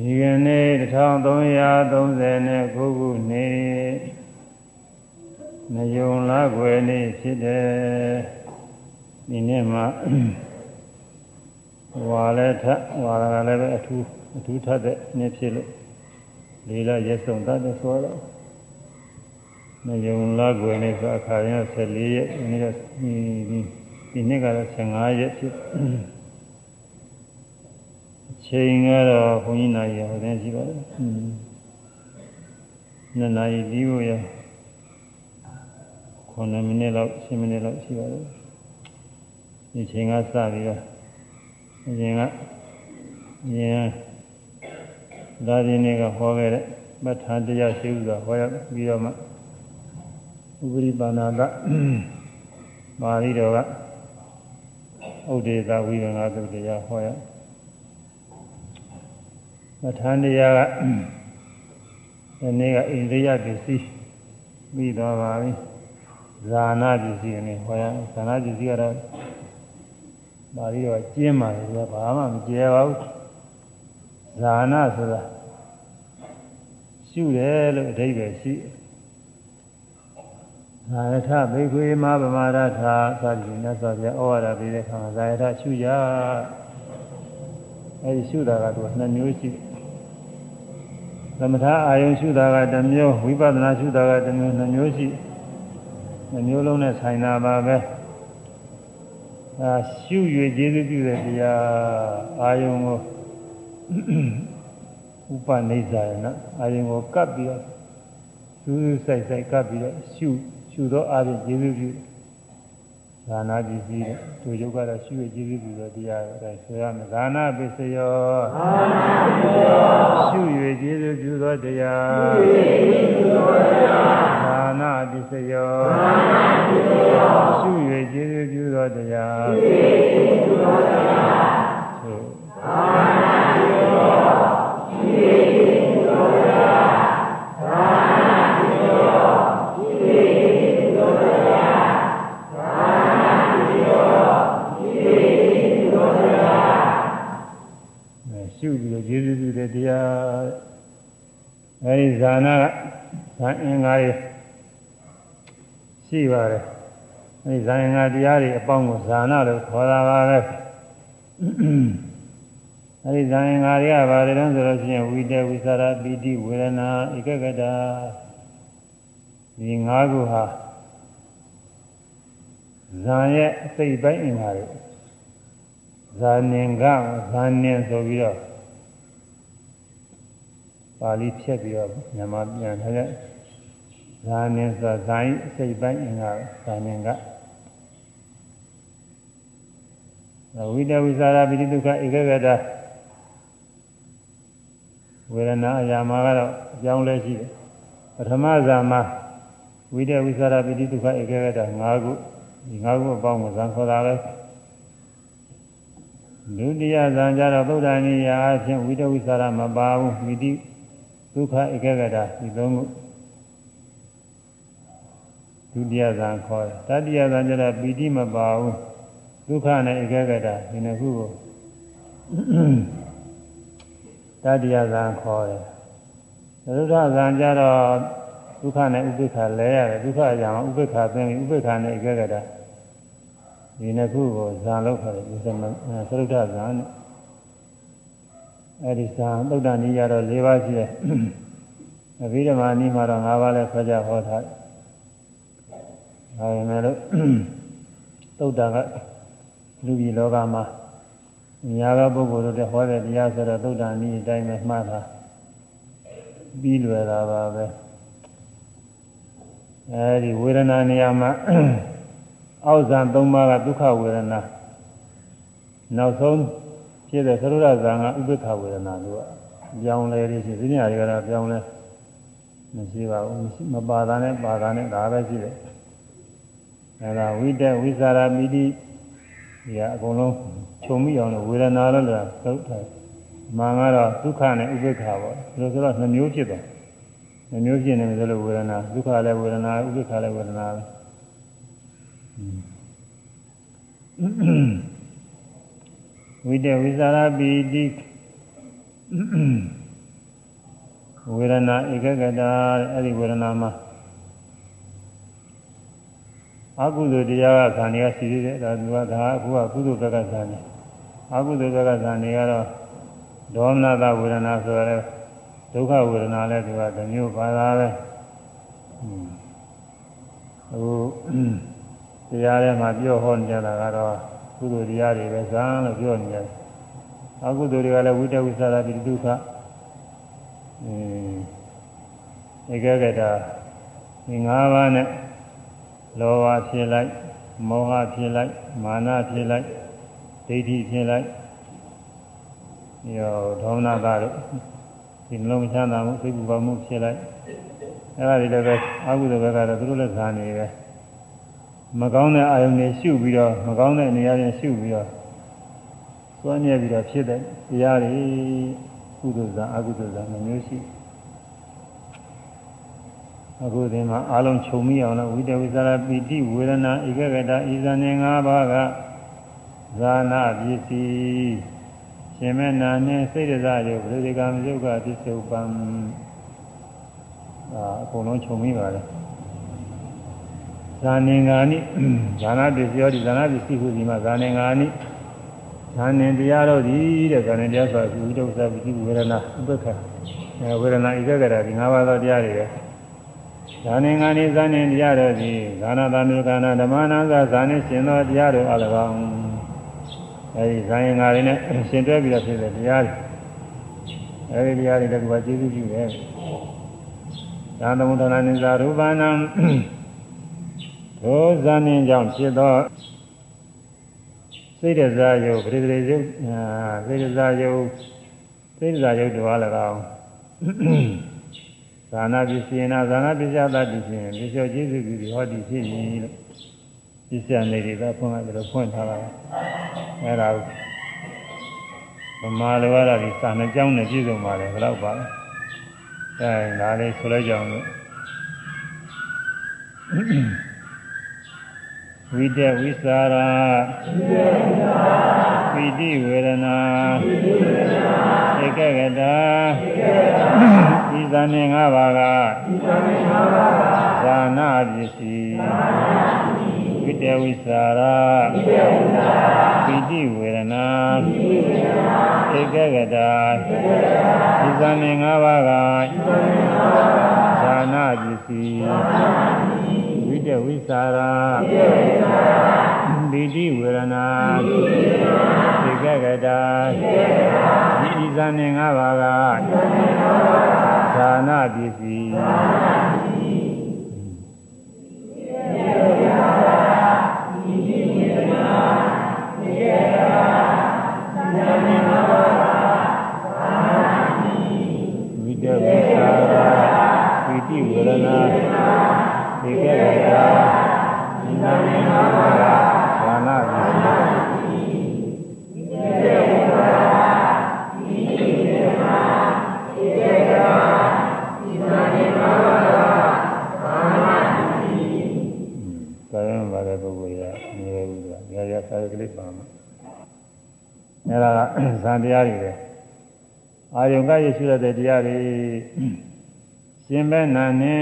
ဒီကနေ့1330ခုခုနှစ်နယုံလခွေနေ့ဖြစ်တယ်ဒီနေ့မှာဝါလည်းထဝါကလည်းပဲအထူးအထူးထတဲ့နေ့ဖြစ်လို့လေးလရက်ဆုံးတတ်တယ်ဆိုတော့နယုံလခွေနေ့ဆိုအခါရင်14ရက်ဒီနေ့ကဒီနေ့ကတော့15ရက်ဖြစ် ချိန်ကတော့ဘုန်းကြီးနိုင်ရဟိုတည်းရှိပါတယ်။နှစ်နာရီပြီးဖို့ရ9မိနစ်လောက်10မိနစ်လောက်ရှိပါတယ်။ဒီချိန်ကစပြီးတော့အရင်ကရင်ဒါဒီနေ့ကဟောခဲ့တဲ့မထာတရားရှိဥစွာဟောရပြီးတော့မှဥပရိပါဏာကပါဠိတော်ကဥဒေသဝိရဏသုတရားဟောရ မထန်တရားကဒီနေ့ကအိန္ဒိယပစ္စည်းပြီးတော့ပါပြီဇာနာပစ္စည်းအနေဟောရဇာနာပစ္စည်းကတော့ပါဠိတော်ကျင်းပါတယ်ကွာဘာမှမကျဲပါဘူးဇာနာဆိုတာရှုတယ်လို့အဓိပ္ပာယ်ရှိသာယထဘိက္ခွေမဗမာရထာသာတိမြတ်စွာဘုရားဩဝါဒပေးတဲ့အခါမှာသာယထရှုရ အဲဒီရှုတာကတော့နှစ်မျိုးရှိတယ်သမထအာယုံရှုတာကတစ်မျိုးဝိပဿနာရှုတာကတစ်မျိုးနှစ်မျိုးရှိနှစ်မျိုးလုံးနဲ့ဆိုင်တာပါပဲအာရှု၍ကျေးဇူးပြုတဲ့တရားအာယုံကိုဥပနိစ္စရဏအာယုံကိုကပ်ပြီးတော့စူးစူးဆိုင်ဆိုင်ကပ်ပြီးတော့ရှုရှုသောအာဖြင့်ကျေးဇူးပြု ဒါနာပစ္စည်းတို့ယုတ်ကတော့ရှုရကျေးဇူးပြုတော့တရားအဲဆိုရမယ်ဒါနာပစ္စယောဒါနာပစ္စယောရှုရကျေးဇူးပြုသောတရားရှုရကျေးဇူးပြုသောတရားဒါနာပစ္စယောဒါနာပစ္စယောရှုရကျေးဇူးပြုသောတရားရှုရကျေးဇူးပြုသောတရားသို့ဒါနာပစ္စယောရှုရကျေးဇူးပြုသောတရားဒါနာပစ္စယောရှုရကျေးဇူးပြုသောတရားရှုပြီးတော့ကျေးဇူးပြုတဲ့တရားအဲဒီဇာနာကဇာအင်္ဂါတွေရှိပါတယ်အဲဒီဇာအင်္ဂါ တရားတွေအပေါင်းကိုဇာနာလို့ခေါ်တာပါပဲအဲဒီဇာအင်္ဂါတွေကပါတယ်တော့ဆိုလို့ရှိရင်ဝိတေဝိသရာပိတိဝေဒနာဧကဂတဒီ၅ခုဟာဇာရဲ့အစိတ်ပိုင်းအင်္ဂါတွေဇာနင်္ဂဇာနင်ဆိုပြီးတော့ပါဠိဖြတ်ပြီးတော့မြန်မာပြန်ထားတဲ့ဇာနင်ဆိုဇာရင်အစိတ်ပိုင်းအင်္ဂါဇာနင်္ဂ ဝိတဝိသရာပိတိဒုက္ခဧကဂတဝေဒနာအရာမှာကတော့အကြောင်းလဲရှိတယ်ပထမဇာမှာဝိတဝိသရာပိတိဒုက္ခဧကဂတ၅ခုဒီ၅ခုအပေါင်းကိုဇံခေါ်တာပဲဒုတိယဇံကြတော့သုဒ္ဓနိယအဖြစ်ဝိတဝိသရာမပါဘူးမိတိဒုက္ခဧကဂတဒီသုံးခုဒုတိယဇံခေါ်တယ်တတိယဇံကြတော့ပိတိမပါဘူး ဒုက္ခနဲ့ဧကဂတဒီနှစ်ခုကိုတတိယဇံခေါ်တယ်သရုဒ္ဓဇံကြတော့ဒုက္ခနဲ့ဥပိ္ပခာလဲရတယ်ဒုက္ခအရာမှာဥပိ္ပခာသိရင်ဥပိ္ပခာနဲ့ဧကဂတဒီနှစ်ခုကိုဇာလောက်ခေါ်တယ်ဒီသမသရုဒ္ဓဇာနဲ့အဲဒီဇာသုဒ္ဓနိယတော့၄ပါးရှိတယ်အဘိဓမ္မာနိမှာတော့၅ပါးလဲခွဲခြားဟောထားတယ်ဒါပေမဲ့လို့သုဒ္ဓက လူကြီးလောကမှာညာကပုဂ္ဂိုလ်တို့တဲ့ဟောတဲ့တရားဆိုတော့သုဒ္ဓနိအတိုင်းပဲမှားတာပြီးလွယ်တာပါပဲအဲဒီဝေဒနာနေရာမှာအောက်ဇံ၃ပါးကဒုက္ခဝေဒနာနောက်ဆုံးဖြစ်တဲ့သရုဒ္ဓဇံကဥပိ္ပခဝေဒနာတို့ကကြောင်းလဲလေးရှိဒီနေရာတွေကတော့ကြောင်းလဲမရှိပါဘူးမပါတာနဲ့ပါတာနဲ့ဒါပဲရှိတယ်အဲဒါဝိတဝိသရာမိတိ ဒီကအကုန်လုံးခြုံမိအောင်လို့ဝေဒနာလို့လည်းသုတ်တယ်မာကတော့ဒုက္ခနဲ့ဥပိ္ပခပေါ့ဒီလိုဆိုတော့နှမျိုးဖြစ်သွားနှမျိုးဖြစ်နေတယ်လို့ဝေဒနာဒုက္ခလည်းဝေဒနာဥပိ္ပခလည်းဝေဒနာပဲဝိတဝိသရာပိတိဝေဒနာဧကဂတာအဲ့ဒီဝေဒနာမှာ အကုသိုလ်တရားကဇာနေကရှိသေးတယ်ဒါသူကဒါအခုကကုသိုလ်ဘက်ကဇာနေအကုသိုလ်ဘက်ကဇာနေကတော့ဒေါမနတဝေဒနာဆိုရဲဒုက္ခဝေဒနာလည်းသူကတစ်မျိုးပါတာပဲအခုတရားထဲမှာပြောဟောနေကြတာကတော့ကုသိုလ်တရားတွေပဲဇာလို့ပြောနေတယ်အကုသိုလ်တွေကလည်းဝိတဝိသရာတိဒုက္ခအဲဧကဂတဒီ၅ပါးနဲ့ လောဘဖြစ်လိုက်မောဟဖြစ်လိုက်မာနဖြစ်လိုက်ဒိဋ္ဌိဖြစ်လိုက်ရောဒေါမနတာတို့ဒီနှလုံးချမ်းသာမှုသိပ္ပံမှုဖြစ်လိုက်အဲ့ဒါတွေလည်းပဲအကုသိုလ်ဘက်ကတော့သူတို့လည်းဇာနေပဲမကောင်းတဲ့အာယုန်တွေရှုပြီးတော့မကောင်းတဲ့နေရာတွေရှုပြီးတော့စွန့်မြဲပြီးတော့ဖြစ်တဲ့တရားတွေကုသိုလ်ဇာအကုသိုလ်ဇာမျိုးရှိ အခုဒီမှာအလုံးခြုံမိအောင်လို့ဝိတဝိသရာပိတိဝေဒနာဧကဂတဤဇာနေ၅ပါးကဇာနာပစ္စည်းရှင်မနာနဲ့စိတ်ရဇယုတ်ဘုရေကံယုတ်ကပစ္စုပန်အာအကုန်လုံးခြုံမိပါလေဇာနေငါနိဇာနာပစ္စည်းရောဒီဇာနာပစ္စည်းဟုဒီမှာဇာနေငါနိဇာနေတရားတို့ဒီတဲ့ဇာနေတရားဆိုတာဝိတဝိသရာပိတိဝေဒနာဥပ္ပခအဲဝေဒနာဧကဂတဒီ၅ပါးသောတရားတွေပဲ ဇာနေငါနိဇာနေတရားတို့သည်ဇာနာတမေကနာဓမ္မနာဇာဇာနေရှင်သောတရားတို့အလကောင်အဲဒီဇာရင်ငါတွေနဲ့ရှင်တွဲပြီးတော့ဖြစ်တဲ့တရားတွေအဲဒီတရားတွေလည်းဒီမှာကျေးဇူးပြုတယ်သာသမုဒ္ဒနာနိဇာရူပနာသောဇာနေကြောင့်ဖြစ်သောစိတ်ရဇာယုပရိသေယုစိတ်ရဇာယုစိတ်ရဇာယုတို့အလကောင် သာနာပစ္စည်းနာသာနာပစ္စယတတ်ဖြစ်ရင်ဒီကျော်ကျေးဇူးပြုပြီးဟောဒီဖြစ်ပြီလို့ပစ္စယနေတွေသာဖွင့်လိုက်ပြီးတော့ဖွင့်ထားတာအဲဒါဗမာလိုရတာဒီစာနှစ်ကြောင်းနဲ့ပြည့်စုံပါလေဘယ်တော့ပါလဲအဲဒါလေးဆိုလိုက်ကြအောင်လို့ဝိတဝိသရာဝိတိဝေဒနာဧကဂတာ ဤသန်နေ၅ပါးကဇာနာပစ္စည်းဝိတဝိသရာဝိတိဝေဒနာဧကဂတာဤသန်နေ၅ပါးကဇာနာပစ္စည်းတဝိသရာပိတိဝေရဏသိကကတာဒီဤဇာနေ၅ပါးက ဌာနပစ္စည်း သံတရားတွေလေအာယုံကရရှိရတဲ့တရားတွေရှင်မဲနာနေ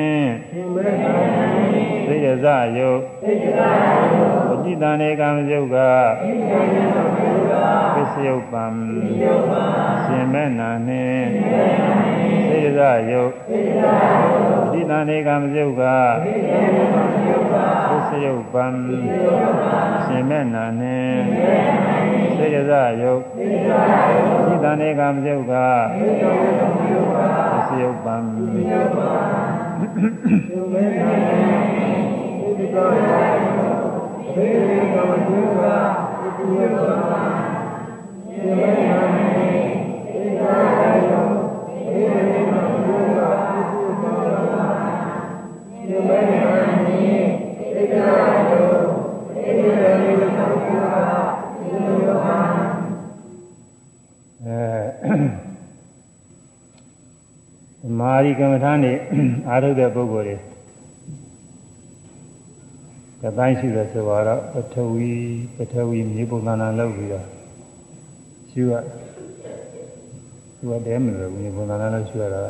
ရှင်မဲနာနေသိရဇယုသိရဇယုဝတိတန်ေကံယုကသိရဇယုပစ္စယုပံရှင်မဲနာနေသိရဇယုသိရဇယုဝတိတန်ေကံယုကသိရဇယုပစ္စယုပံရှင်မဲနာနေသိရဇယု တ်အจิตနေကံယုတ်ကပစ္စယုတ်ပံသုမေနံဥဒိကောယသေရေကမတုကာပု မာရီကမ္မထာနေအာထုတ်တဲ့ပုဂ္ဂိုလ်တွေကတိုင်းရှိတယ်ဆိုတော့ပထဝီပထဝီမြေပုံသဏ္ဍာန်လောက်ပြီးတော့ရှုရသူကတဲမလို့မြေပုံသဏ္ဍာန်လောက်ရှုရတာ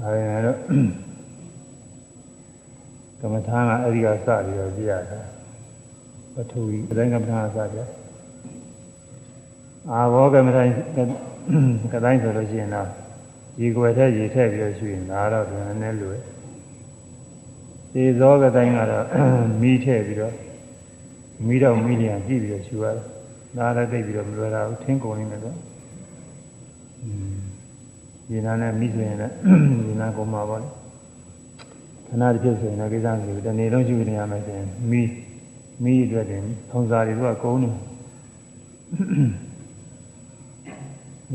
အဲဒါတော့ကမ္မထာကအဲဒီကစပြီးတော့ကြည့်ရတာပထဝီအတိုင်းကမ္မထာကစကြအာဘောကမ္မထာ ကတိုင်းဆိုလို့ရှိရင်တော့ရေကွယ်ထက်ရေထက်ပြီးတော့ရှိရင်ဒါတော့နည်းနည်းလွယ်ဒီဇောကတိုင်းကတော့မိထည့်ပြီးတော့မိတော့မိလျံကြည့်ပြီးတော့ရှူရတယ်ဒါလည်းသိပြီးတော့မလွယ်တာဘူးထင်းကုန်နေတယ်တော့ရေနာနဲ့မိဆိုရင်လည်းရေနာကုန်မှာပါလေခဏတစ်ပြည့်ဆိုရင်လည်းကိစ္စမရှိဘူးတနေ့လုံးရှူနေရမယ်ဆိုရင်မိမိအတွက်တင်ထုံစားတွေကကုန်နေ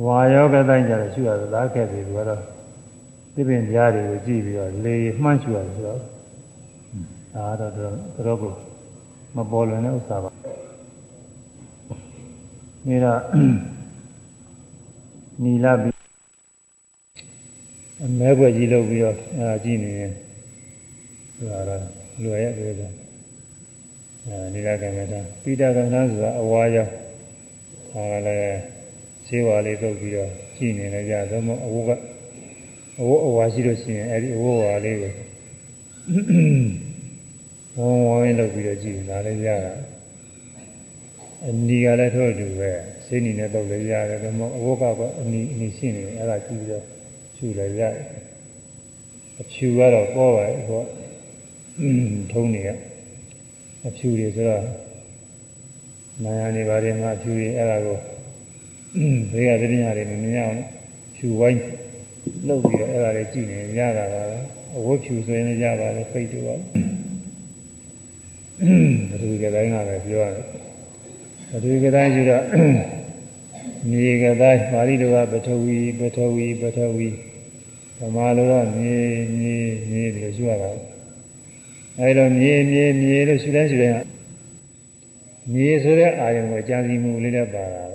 ဝါယောကတိုင်းကြတော့ရှူရတယ်လားခဲ့တယ်သူကတော့သစ်ပင်ကြားတွေကိုကြည့်ပြီးတော့လေမှန်းရှူရတယ်ဆိုတော့ဒါတော့တော့တော့ကိုမပေါ်လွင်တဲ့ဥစ္စာပါနေတော့နီလာပြီးအမဲဘွက်ကြီးလုပ်ပြီးတော့အဲကြည့်နေရင်ဒါတော့လွယ်ရဲ့ပြောကြအဲနီလာကံကတာပိဋကံကဆိုတာအဝါရောက်ဒါကလည်း ဈေးဝါလေးလုပ်ပြီးတော့ကြည့်နေလည်းကြသုံးမအဝတ်ကအဝတ်အဝါရှိလို့ရှိရင်အဲဒီအဝတ်ဝါလေးကိုဝုံဝိုင်းလုပ်ပြီးတော့ကြည့်လာလည်းရတာအနီကလည်းထို့အတူပဲစိတ်နီနဲ့တော့လည်းရတယ်ဒါမှမဟုတ်အဝတ်ကအနီအနီရှင်းနေတယ်အဲ့ဒါကြည့်ပြီးတော့ရှူလည်းရတယ်အဖြူကတော့ပေါ်ပါဟောထုံးနေရအဖြူတွေဆိုတော့နာယနေပါတယ်မှာအဖြူတွေအဲ့ဒါကို ဘေးကသတိရတယ်မမြင်အောင်ဖြူဝိုင်းလုပ်ပြီးတော့အဲ့ဒါလေးကြည့်နေရတာပါပဲအဝတ်ဖြူဆိုရင်လည်းရပါတယ်ဖိတ်တူပါဘယ်သူကတိုင်းကလည်းပြောရတယ်ဘယ်သူကတိုင်းယူတော့မြေကတိုင်းပါဠိတော်ကပထဝီပထဝီပထဝီဓမ္မလိုတော့မြေမြေမြေလို့ယူရတာအဲလိုမြေမြေမြေလို့ရှုတိုင်းရှုတိုင်းကမြေဆိုတဲ့အာယုံကိုကြာစီမှုလေးနဲ့ပါတာ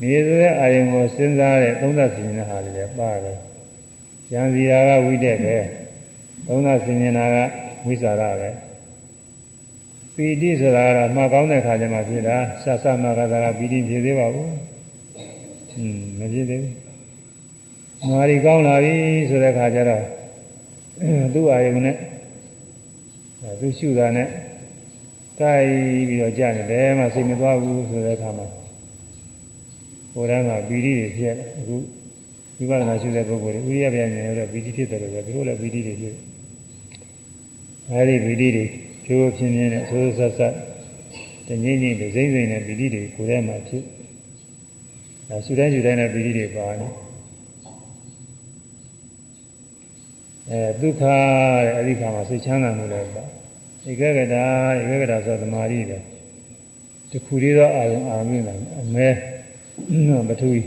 မြေဆိုတဲ့အာယုံကိုစဉ်းစားတဲ့သုံးသပ်စီရင်တဲ့ဟာလေးလည်းပါတယ်ကြာစီတာကဝိတက်ပဲသုံးသပ်စီရင်တာကဝိสารပဲပီတိဆိုတာကတော့မှတ်ကောင်းတဲ့ခါကျမှဖြစ်တာဆဆမကသာကပီတိဖြစ်သေးပါဘူး။ဟွန်းမဖြစ်သေးဘူး။မာရီကောင်းလာပြီဆိုတဲ့ခါကျတော့သူ့အာယုံနဲ့သူရှုတာနဲ့တိုက်ပြီးတော့ကြာနေတယ်မှစိတ်မသွားဘူးဆိုတဲ့အခါမှာ ဟိုတန်းကပီတိတွေဖြစ်အခုဝိပဿနာရှုတဲ့ပုဂ္ဂိုလ်တွေဥရိယပြန်နေတော့ပီတိဖြစ်တယ်လို့ပဲသူတို့လည်းပီတိတွေဖြစ်အဲဒီပီတိတွေကျိုးပြင်းပြင်းနဲ့ဆိုးဆိုးဆက်ဆက်တငိမ့်ငိမ့်ဒစိမ့်စိမ့်နဲ့ပီတိတွေကိုယ်ထဲမှာဖြစ်ဒါရှုတိုင်းရှုတိုင်းနဲ့ပီတိတွေပါနေအဲဒုက္ခတဲ့အဲဒီခါမှာစိတ်ချမ်းသာမှုလည်းပါဧကဂတာဧကဂတာဆိုသမာဓိပဲတခုလေးတော့အာရုံအာမြင်လာအမဲ ပထဝီ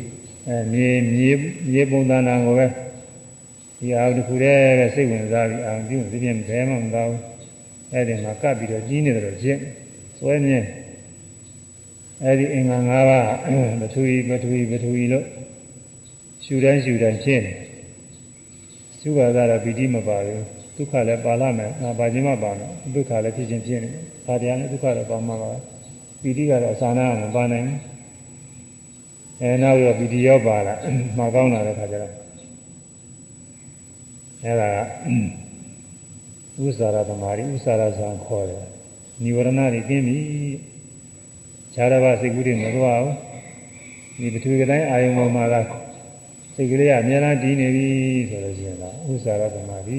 အဲမြေမြေမြေပုံသဏ္ဍာန်ကိုပဲဒီအာရုံတခုတည်းပဲစိတ်ဝင်စားပြီးအာရုံပြုဒီပြင်ဘယ်မှမကောင်းဘူးအဲ့ဒီမှာကပ်ပြီးတော့ကြီးနေတယ်လို့ကျင့်စွဲမြဲအဲ့ဒီအင်္ဂါ၅ပါးပထဝီပထဝီပထဝီလို့ရှူတိုင်းရှူတိုင်းရှင်းတယ်ရှုပါကတော့ပီတိမပါဘူးဒုက္ခလည်းပါလာမယ်ငါပါခြင်းမပါတော့ဒုက္ခလည်းဖြစ်ခြင်းဖြစ်နေတယ်ဒါတရားလည်းဒုက္ခလည်းပါမှာပါပီတိကတော့အစာနာမပါနိုင်ဘူး အဲနောက်ရောပီတိရောပါလာမှာကောင်းလာတဲ့ခါကျတော့အဲဒါကဥစ္စာရသမารိဥစ္စာရဇံခေါ်တယ်និဝရဏတွေကျင်းပြီခြားတစ်ပါးစိတ်ကူးတွေမသွားဘူးဒီပထဝီကတိုင်းအာယုံပေါ်မှာကစိတ်ကလေးကအများအားတည်နေပြီဆိုလို့ရှိရင်တော့ဥစ္စာရသမารိ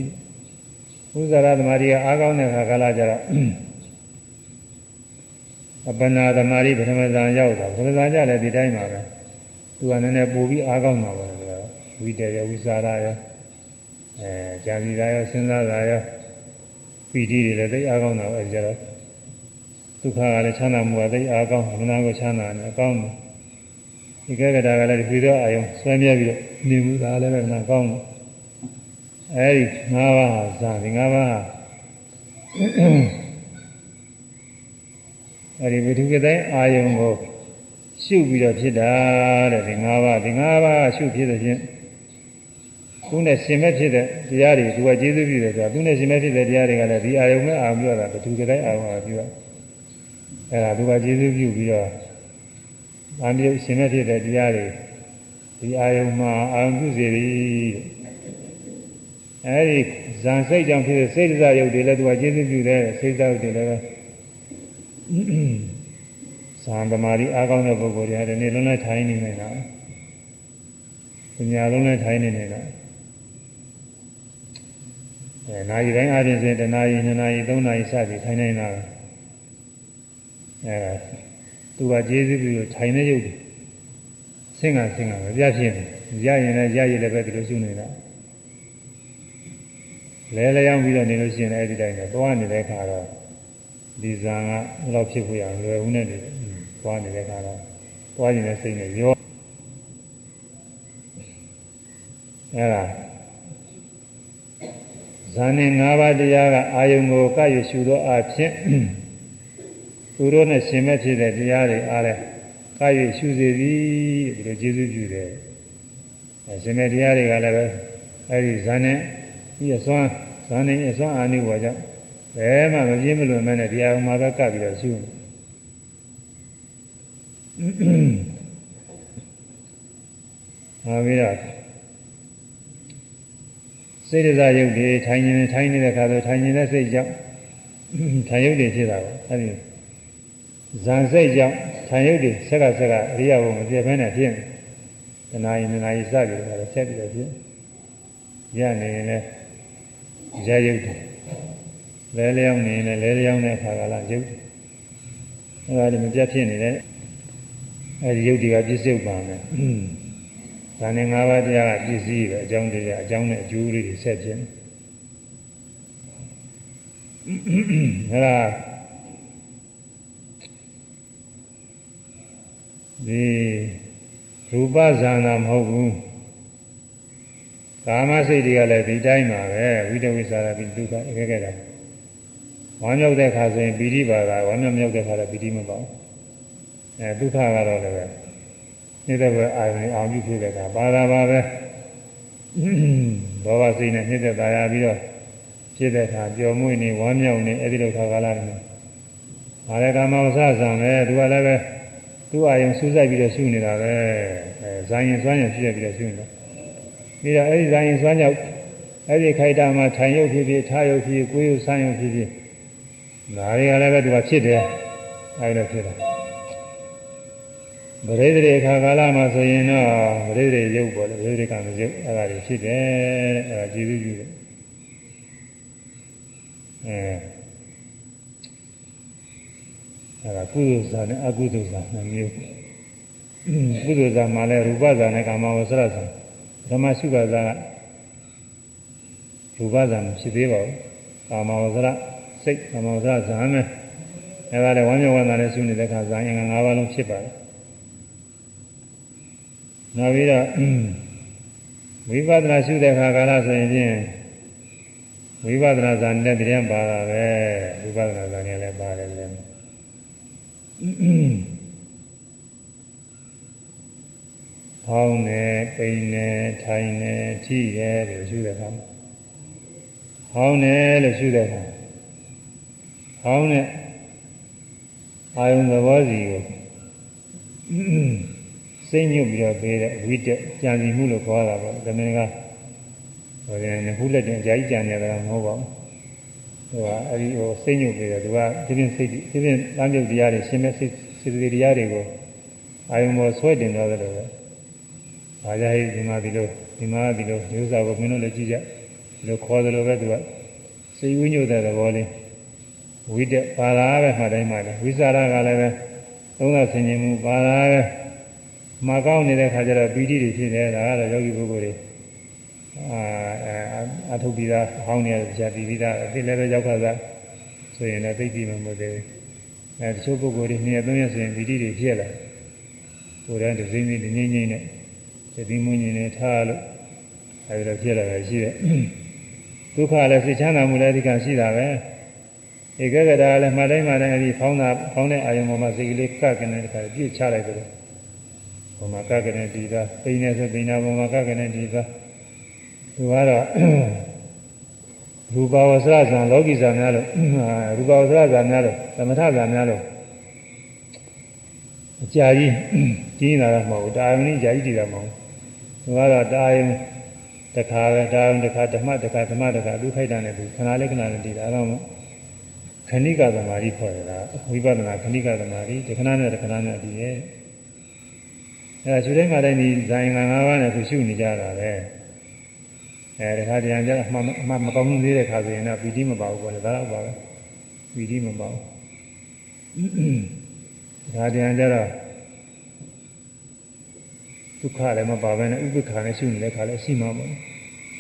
ဥစ္စာရသမารိကအားကောင်းတဲ့ခါကလာကြတော့အပနာသမารိပထမဇန်ရောက်တာပထမဇန်ကြလည်းဒီတိုင်းပါပဲ သူကနည်းနည်းပို့ပြီးအားကောင်းတာပါလေဝိတရဝိစာရရောအဲကြာစီတာရောစဉ်းစားတာရောပီတိတွေလည်းသိအားကောင်းတာပဲကြတော့ဒုက္ခကလည်းချမ်းသာမှုကသိအားကောင်းအမှန်ကိုချမ်းသာတယ်အကောင်းတယ်ဒီကဲကတာကလည်းဒီလိုအာယုံဆွဲမြဲပြီးတော့နေမှုဒါလည်းပဲနာကောင်းတယ်အဲဒီ၅ပါးဟာဇာဒီ၅ပါးဟာအဲဒီဝိသုကတိုင်းအာယုံကို ရှုပြီးတော့ဖြစ်တာတဲ့ဒီ၅ပါးဒီ၅ပါးရှုဖြစ်တဲ့ချင်းသူနဲ့ရှင်မဲ့ဖြစ်တဲ့တရားတွေသူကကျေးဇူးပြုတယ်ဆိုတာသူနဲ့ရှင်မဲ့ဖြစ်တဲ့တရားတွေကလည်းဒီအာယုံနဲ့အာရုံပြောတာဘယ်သူကတိုင်းအာရုံအာပြုတာအဲဒါသူကကျေးဇူးပြုပြီးတော့အန္တရာယ်ရှင်မဲ့ဖြစ်တဲ့တရားတွေဒီအာယုံမှာအာယုံပြုစေသည်အဲဒီဇန်စိတ်ကြောင့်ဖြစ်တဲ့စိတ်ဒဇယုတ်တွေလည်းသူကကျေးဇူးပြုတယ်စိတ်ဒဇယုတ်တွေလည်း ဇန်သမารီအားကောင်းတဲ့ပုဂ္ဂိုလ်တွေဟာဒီနေ့လုံးလိုက်ထိုင်နေနေတာပညာလုံးလိုက်ထိုင်နေနေတာအဲနာရီတိုင်းအားဖြင့်စဉ်တနာရီနှစ်နာရီသုံးနာရီစသည်ထိုင်နေတာအဲသူကကျေးဇူးပြုလို့ထိုင်နေရုပ်တယ်ဆင်းကဆင်းကမပြတ်ဖြစ်နေရရင်လည်းရရည်လည်းပဲဒီလိုရှုနေတာလဲလဲရောက်ပြီးတော့နေလို့ရှိရင်လည်းအဲ့ဒီတိုင်းပဲသွားနေတဲ့ခါတော့ဒီဇာကဘယ်လိုဖြစ်ဖို့ရလွယ်ဦးနဲ့နေ သွားနေတဲ့ခါတော့သွားနေတဲ့စိတ်နဲ့ရောအဲ့ဒါဇာနဲ့၅ပါးတရားကအာယုံကိုကရွရှုသောအဖြစ်သူတို့နဲ့ရှင်မဲ့ဖြစ်တဲ့တရားတွေအားလဲကရွရှုစေသည်ဒီလိုကျေးဇူးပြုတယ်အဲရှင်မဲ့တရားတွေကလည်းပဲအဲဒီဇာနဲ့ဒီအစွမ်းဇာနဲ့အစွမ်းအာနိဘောကြောင့်ဘယ်မှမပြင်းမလွန်မဲနဲ့တရားမှာပဲကပ်ပြီးတော့ရှု ဟာပြီးတော့စိတ်ဒဇယုတ်တွေထိုင်နေထိုင်နေတဲ့ခါဆိုထိုင်နေတဲ့စိတ်ကြောင့်ထိုင်ယုတ်တွေဖြစ်တာပဲအဲဒီဇန်စိတ်ကြောင့်ထိုင်ယုတ်တွေဆက်ကဆက်ကအရိယာဘုံမပြည့်ဘဲနဲ့ဖြစ်နေတနာယီနာယီစပြီးတော့ဆက်ပြီးတော့ဖြစ်ရနေရင်လည်းရယုတ်တယ်လဲလျောင်းနေရင်လည်းလဲလျောင်းတဲ့အခါကလာယုတ်အဲဒါလည်းမပြတ်ဖြစ်နေတဲ့ အဲဒီယုတ်တွေကပြည့်စုံပါမယ်။ဒါနဲ့၅ပါးတရားကပြည့်စည်ပဲအကြောင်းတရားအကြောင်းနဲ့အကျိုးလေးတွေဆက်ခြင်း။အဲဒါဒီရူပဇာနာမဟုတ်ဘူး။ကာမစိတ်တွေကလည်းဒီတိုင်းပါပဲဝိတဝိသရာပိဒုက္ခအခက်ခဲတာ။ဝမ်းမြောက်တဲ့ခါဆိုရင်ပီတိပါတာဝမ်းမြောက်မြောက်တဲ့ခါတော့ပီတိမပါဘူး။ အဲဒုက္ခကတော့လည်းနေတဲ့ဘက်အာရုံအောင်ပြုဖြစ်တဲ့ကပါတာပါပဲဘောဘစိတ်နဲ့နှိမ့်သက်သာရပြီးတော့ဖြစ်တဲ့အခါပျော်မွေ့နေဝမ်းမြောက်နေအဲ့ဒီလိုခါကာလတွေမှာဒါလည်းကာမဝဆဆံပဲသူကလည်းပဲသူ့အာယုံစူးစိုက်ပြီးတော့ရှုနေတာပဲအဲဇာယင်စွမ်းရင်ဖြစ်ရပြီးတော့ရှုနေတာပြီးတော့အဲ့ဒီဇာယင်စွမ်းကြောင့်အဲ့ဒီခိုက်တာမှာထိုင်ရုပ်ဖြစ်ဖြစ်ထားရုပ်ဖြစ်ဖြစ်ကိုယ်ရုပ်ဆန်းရုပ်ဖြစ်ဖြစ်ဒါတွေကလည်းပဲသူကဖြစ်တယ်အဲ့လိုဖြစ်တယ် ဗရိဒရေခါကာလမှာဆိုရင်တော့ဗရိဒရေရုပ်ပေါ်လေဗရိဒရေကမရုပ်အဲ့ဒါတွေဖြစ်တယ်တဲ့အဲ့ဒါကြည့်ပြီးပြီအဲအဲ့ဒါကုသိုလ်ဇာနဲ့အကုသိုလ်ဇာနှစ်မျိုးကုသိုလ်ဇာမှာလည်းရူပဇာနဲ့ကာမဝဆရဇာဓမ္မရှုကဇာကရူပဇာမရှိသေးပါဘူးကာမဝဆရစိတ်ကာမဝဆရဇာနဲ့အဲ့ဒါလည်းဝမ်းမြောက်ဝမ်းသာနဲ့ရှုနေတဲ့အခါဇာရင်၅ပါးလုံးဖြစ်ပါတယ် နောက်ပြီးတော့ဝိပဿနာရှုတဲ့အခါကာလဆိုရင်ဖြင့်ဝိပဿနာဇာနဲ့တရားပါတာပဲဝိပဿနာဇာနဲ့လည်းပါတယ်လေဟောင်းနေပိန်နေထိုင်နေထိရဲလို့ရှုတဲ့အခါမှာဟောင်းနေလို့ရှုတဲ့အခါဟောင်းနေအာယုံသဘောစီကို စိတ်ညွတ်ပြီးတော့ပေးတဲ့ဝိတက်ကြံစီမှုလို့ခေါ်တာပေါ့ဒါမင်းကဟိုရင်ခုလက်တင်အကြာကြီးကြံနေကြတာမဟုတ်ပါဘူးဟိုကအဲဒီဟိုစိတ်ညွတ်ပြီးတော့သူကဒီပြင်စိတ်ဒီပြင်လမ်းမြုပ်တရားတွေရှင်မဲ့စိတ်စိတ်တရားတွေကိုအာယုံပေါ်ဆွဲတင်သွားတယ်လို့ပဲ။ဒါကြိုဒီမှာဒီလိုဒီမှာဒီလိုမျိုးစားကိုမင်းတို့လည်းကြည့်ကြဒီလိုခေါ်တယ်လို့ပဲသူကစိတ်ဝိညွတ်တဲ့သဘောလေးဝိတက်ပါလာပဲမှတိုင်းမှလည်းဝိသရာကလည်းပဲသုံးသဆင်ခြင်မှုပါလာပဲ မှာကောင်းနေတဲ့ခါကျတော့ပီတိတွေဖြစ်တယ်ဒါကတော့ယောဂီပုဂ္ဂိုလ်တွေအာအထုပ်ပြီးသားဟောင်းနေရကြာပြီးပြီးသားအသိလည်းပဲရောက်ခါသာဆိုရင်လည်းသိပြီးမှမဟုတ်သေးဘူးအဲတချို့ပုဂ္ဂိုလ်တွေနှစ်ရက်သုံးရက်ဆိုရင်ပီတိတွေဖြစ်လာကိုယ်တည်းတစ်စိမ့်စိမ့်ငိမ့်ငိမ့်နဲ့သတိမွင်းနေထားလို့အဲဒီတော့ဖြစ်လာတယ်ရှိတယ်ဒုက္ခလည်းစိတ်ချမ်းသာမှုလည်းအဓိကရှိတာပဲဧကဂတာလည်းမှတိုင်းမှတိုင်းအဲဒီဖောင်းတာဖောင်းတဲ့အာယုံပေါ်မှာစိတ်ကလေးကပ်ကနေတခါပြည့်ချလိုက်တယ် ဘုံမှာကကနေဒီသာပိနေဆိုပိနာဘုံမှာကကနေဒီသာသူကတော့ရူပဝဆရဇံလောကီဇံများလို့ရူပဝဆရဇံများလို့သမထဇံများလို့အကြာကြီးကြီးလာတာမဟုတ်ဘူးတာယမဏိကြာကြီးတည်တာမဟုတ်ဘူးသူကတော့တာယမတခါပဲတာယမတခါဓမ္မတခါဓမ္မတခါလူခိုက်တာနဲ့သူခဏလေးခဏလေးတည်တာတော့ခဏိကသမာဓိခေါ်ရတာဝိပဿနာခဏိကသမာဓိတခဏနဲ့တခဏနဲ့တည်ရဲ့ အဲဒါရှုတိုင်းမှာတိုင်းဒီဇိုင်ငံ၅ပါးနဲ့သူရှုနေကြတာပဲအဲတခါတရံကျအမှအမှမကောင်းသေးတဲ့ခါဆိုရင်တော့ပီတိမပါဘူးပေါ့လေဒါတော့ပါပဲပီတိမပါဘူးဒါတရံကျတော့ဒုက္ခလည်းမပါဘဲနဲ့ဥပ္ပခါနဲ့ရှုနေတဲ့ခါလည်းရှိမှာပေါ့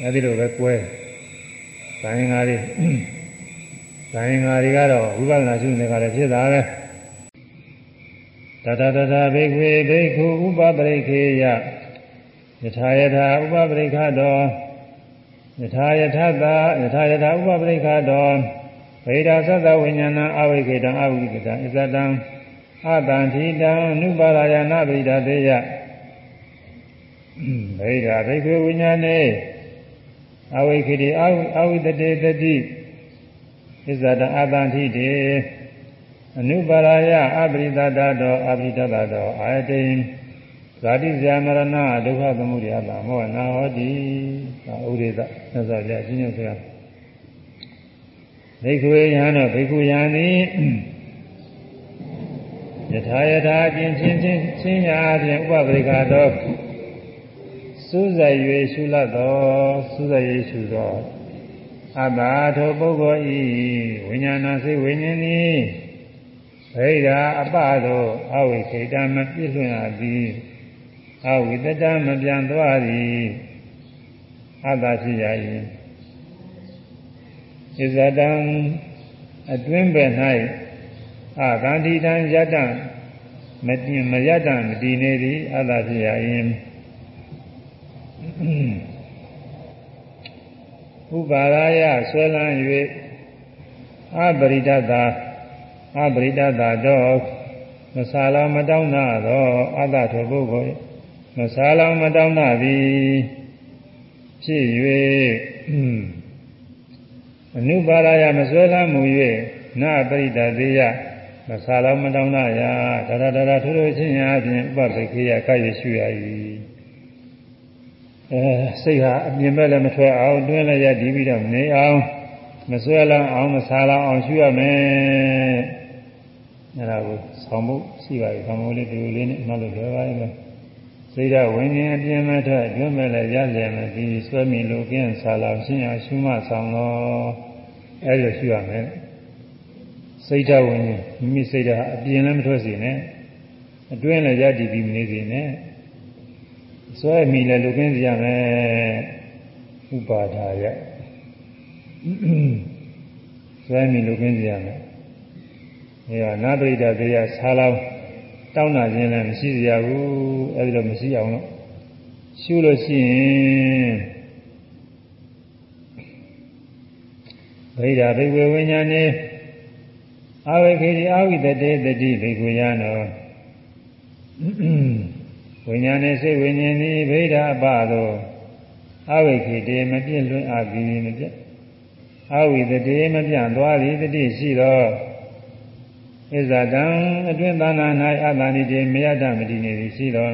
အဲဒီလိုပဲကွဲဇိုင်ငံတွေဇိုင်ငံတွေကတော့ဝိပဿနာရှုနေတဲ့ခါလည်းဖြစ်တာပဲ တတတတဘိက္ခေဘိက္ခုဥပပရိခေယယထာယထာဥပပရိခတောယထာယထသာယထာယထာဥပပရိခတောဗေဒသတ္တဝိညာဏအဝိကေတံအဝိကေတံဣဇတံအတံထိတံနုပါရယနာဗိဒတေယဗေဒဘိက္ခေဝိညာဏေအဝိခေတိအဝိတတေတတိဣဇတံအတံထိတေ အနုပါရယအပရိသတတောအပရိသတတောအာယတိဇာတိဇာမရဏဒုက္ခသမုဒယတာမောနာဟောတိသာဥရိသသစ္စာပြအချင်းချင်းဆိုရဘိက္ခွေယံတော့ဘိက္ခုယံသည်ယထာယထာအချင်းချင်းချင်းချင်းရာအပြင်ဥပပရိကတော်စူးစိုက်၍ရှုလတ်တော်စူးစိုက်၍ရှုတော်အတ္တထိုပုဂ္ဂိုလ်ဤဝိညာဏစိတ်ဝိညာဉ်သည် ဗိဓာအပသောအဝိခေတမပြည့်လွင်အပ်သည်အဝိတတမပြန်သွားသည်အတ္တဖြစ်ရ၏ဣဇတံအတွင်းပဲ၌အာဂန္တိတံယတံမတည်မယတံမတည်နေသည်အတ္တဖြစ်ရ၏ဥပါရာယဆွဲလန်း၍အပရိဒတာ အပရိဒတာတော့မဆာလောင်မတောင်းနာတော့အတ္တထိုပုဂ္ဂိုလ်မဆာလောင်မတောင်းနာသည်ဖြစ်၍အနုပါရယမဆွဲလမ်းမူ၍နာပရိဒသေးယမဆာလောင်မတောင်းနာယဒါရဒါရထိုးထိုးချင်းရာဖြင့်ဥပပိခေယကရရှိရ၏အဲစိတ်ဟာအမြင်မဲ့လည်းမထွက်အောင်တွင်းလည်းရဒီပြီးတော့နေအောင်မဆွဲလန်းအောင်မဆာလောင်အောင်ရှုရမယ် အဲဒါကိုဆောင်းဖို့ရှိပါပြီဆောင်းဖို့လေးဒီလေးနဲ့မှတ်လို့ရပါရဲ့စိတ်ဓာတ်ဝิญဉ်အပြင်းမဲ့ထွက်တွင်းမဲ့လည်းရလည်မယ်ဒီဆွဲမိလို့ကင်းဆာလောင်ရှင်းအောင်ရှုမှဆောင်တော့အဲလိုရှုရမယ်စိတ်ဓာတ်ဝิญဉ်မိမိစိတ်ဓာတ်အပြင်းလည်းမထွက်စေနဲ့အတွင်းလည်းရတည်ပြီးမနေစေနဲ့ဆွဲမိလည်းလူကင်းစီရမယ်ဥပါဒါရဆွဲမိလူကင်းစီရမယ် အဲဒါနာပရိဒသေယဆာလောင်တောင်းတာခြင်းလည်းမရှိရဘူးအဲဒီလိုမရှိအောင်လို့ရှုလို့ရှိရင်ဗိဓာဘိဝေဝိညာဉ်အဝိခေတိအဝိတတေတတိဘိက္ခုယနောဝိညာဉ်နဲ့စိတ်ဝိညာဉ်သည်ဗိဓာအပသောအဝိခေတိမပြည့်လွင်အပ်ပြီးမပြတ်အဝိတတေမပြန့်သွားသည်တတိရှိသော ဣဇတံအတွင်သာနာ၌အတ္တနိတိမယတမတိနေသည်ရှိသော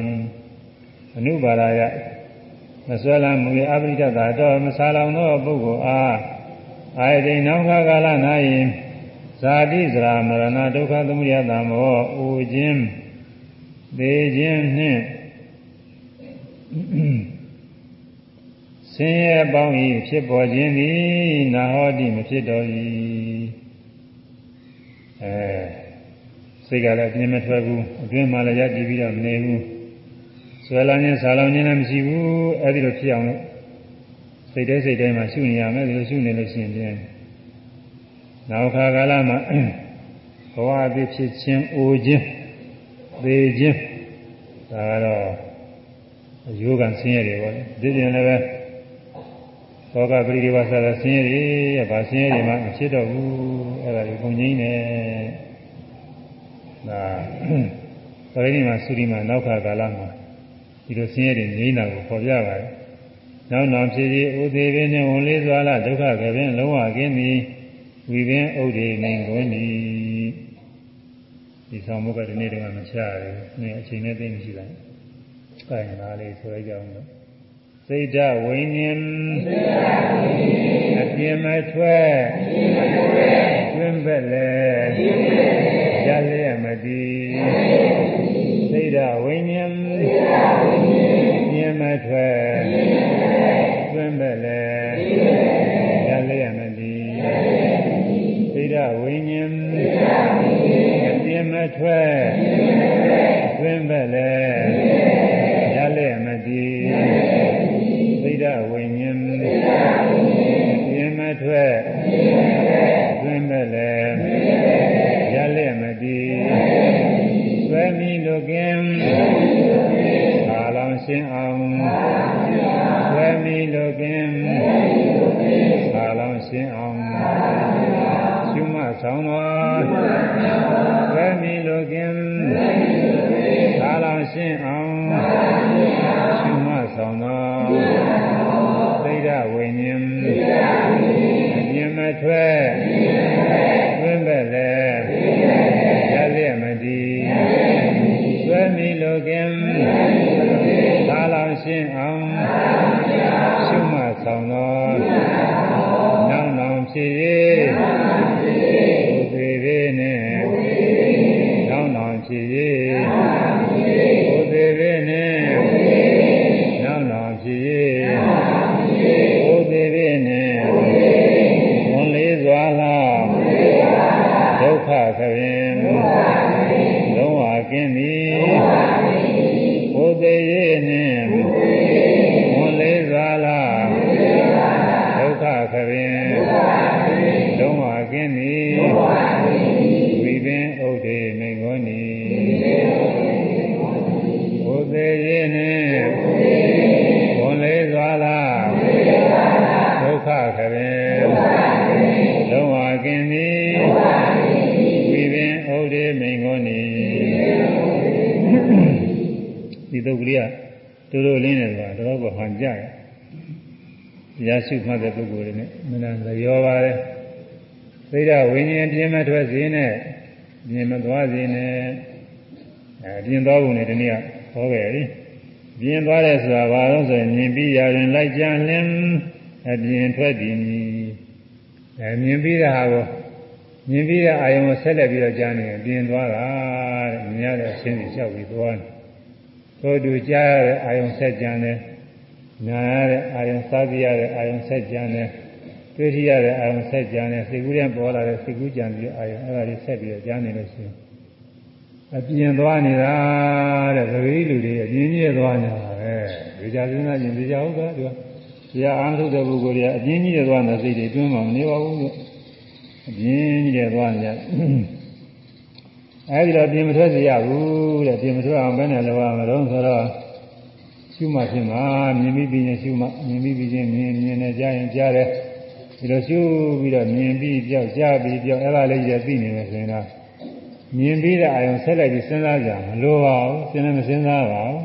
အနုပါရယမဆွဲလမ်းမူ၏အပရိဒတာတော့မဆာလောင်သောပုဂ္ဂိုလ်အားအာယတိနောင်ခါကာလ၌ဇာတိဇရာမရဏဒုက္ခသမုဒယတမောအိုခြင်းသေခြင်းနှင့်ဆင်းရဲပေါင်း၏ဖြစ်ပေါ်ခြင်းသည်နာဟောတိမဖြစ်တော်၏အဲ စိတ်ကလည်းအပြင်းမထွက်ဘူးအတွင်းမှာလည်းရတည်ပြီးတော့မနေဘူးဆွဲလာခြင်းဆာလောင်ခြင်းလည်းမရှိဘူးအဲဒီလိုဖြစ်အောင်လို့စိတ်တိုင်းစိတ်တိုင်းမှာရှုနေရမယ်ဒီလိုရှုနေလို့ရှိရင်နောက်ခါကာလမှာဘဝအဖြစ်ဖြစ်ခြင်းအိုခြင်းသေခြင်းဒါကတော့အယိုးကဆင်းရဲတွေပေါ့လေဒီပြင်လည်းပဲသောကပရိဒီဝဆရာဆင်းရဲတွေဗာဆင်းရဲတွေမှမဖြစ်တော့ဘူးအဲ့ဒါကိုပုံငိမ့်နေ ဒါပရိဒီမှာသုရိမှာနောက်ခါကာလမှာဒီလိုဆင်းရဲတွေငိမ့်တာကိုပေါ်ပြပါတယ်နောက်နောက်ဖြစ်ပြီးဥသေးပင်နဲ့ဝန်လေးစွာလာဒုက္ခကပင်လုံးဝကင်းသည်ဝိပင်ဥဒိနိုင်ကုန်သည်ဒီဆောင်မှုကဒီနေ့တည်းကမချရတယ်။နည်းအချိန်နဲ့သိမရှိလိုက်။ကိုင်လာလေးဆိုရကြအောင်လို့စိတ်ဓာဝိညာဉ်အပြင်းမထွက်တွင်ပဲ့လေရလျက်မ တည်စိတ်ဓာဝိညာဉ်ပြင်းမထွက်တွင်ပဲ့လေရလျက်မတည်စိတ်ဓာဝိညာဉ်အပြင်းမထွက် ရရှိမှတ်တဲ့ပုဂ္ဂိုလ်တွေနဲ့မနာလျောပါတယ်သိဒဝိညာဉ်ပြင်းမထွက်စေနဲ့ပြင်းမသွားစေနဲ့အဲပြင်းသွားပုံနဲ့ဒီနေ့ကဟောခဲ့ပြီပြင်းသွားတယ်ဆိုတာဘာလို့ဆိုရင်မြင်ပြီးရရင်လိုက်ကြလင်းအပြင်းထွက်တည်မည်အဲမြင်ပြီးတဲ့ဟာကိုမြင်ပြီးတဲ့အာယုံကိုဆက်လက်ပြီးတော့ကြားနေရင်ပြင်းသွားတာတဲ့မြင်ရတဲ့အရှင်းကြီးလျှောက်ပြီးသွားတယ်သို့တူကြားရတဲ့အာယုံဆက်ကြံတယ် နာရတဲ့အာယုံစားကြရတဲ့အာယုံဆက်ကြံတယ်တွေ့ထရတဲ့အာယုံဆက်ကြံတယ်စိတ်ကူးတဲ့ပေါ်လာတဲ့စိတ်ကူးကြံပြီးအာယုံအဲ့ဒါတွေဆက်ပြီးတော့ကြားနေလို့ရှိရင်အပြင်းသွားနေတာတဲ့သတိလူတွေအပြင်းကြီးသွားနေတာပဲဒီကြစဉ်းစားရင်ဒီကြဟုတ်သားဒီကဒီအာမထုတ်တဲ့ပုဂ္ဂိုလ်တွေကအပြင်းကြီးသွားတဲ့စိတ်တွေတွင်းမှာမနေပါဘူးလို့အပြင်းကြီးသွားနေကြအဲဒီတော့ပြင်မထွက်စေရဘူးတဲ့ပြင်မထွက်အောင်ဘယ်နဲ့လုပ်ရမလို့ဆိုတော့ ရှုမှဖြစ်မှာမြင်ပြီးပြီးရင်ရှုမှမြင်ပြီးပြီးချင်းမြင်မြင်နဲ့ကြားရင်ကြားတယ်ဒီလိုရှုပြီးတော့မြင်ပြီးပြောက်ကြားပြီးပြောက်အဲ့ဒါလေးကြီးသိနေမယ်ဆိုရင်တော့မြင်ပြီးတဲ့အာယုံဆက်လိုက်ပြီးစဉ်းစားကြမလိုပါဘူးစဉ်းလည်းမစဉ်းစားပါဘူး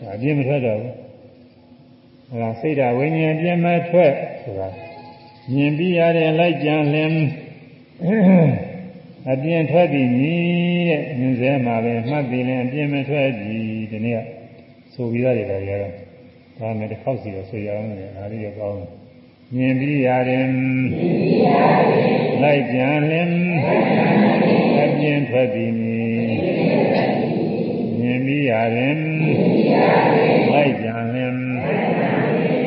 ဒါအပြင်းမထွက်တော့ဘူးအဲဒါစိတ်ဓာဝိညာဉ်ပြင်းမထွက်ဆိုတာမြင်ပြီးရတယ်လိုက်ကြံလင်းအပြင်းထွက်ပြီးညီတဲ့မြင်စဲမှာပဲမှတ်ပြီးရင်အပြင်းမထွက်ပြီဒီနေ့က ဆိုပြီးသားတွေဒါတွေကတော့ဒါနဲ့တစ်ခေါက်စီတော့ဆိုရအောင်လေဒါလေးတော့ကောင်းတယ်မြင်ပြီးရတယ်လိုက်ကြံလင်းအပြင်းထွက်ပြီးမြင်ပြီးရတယ်လိုက်ကြံလင်း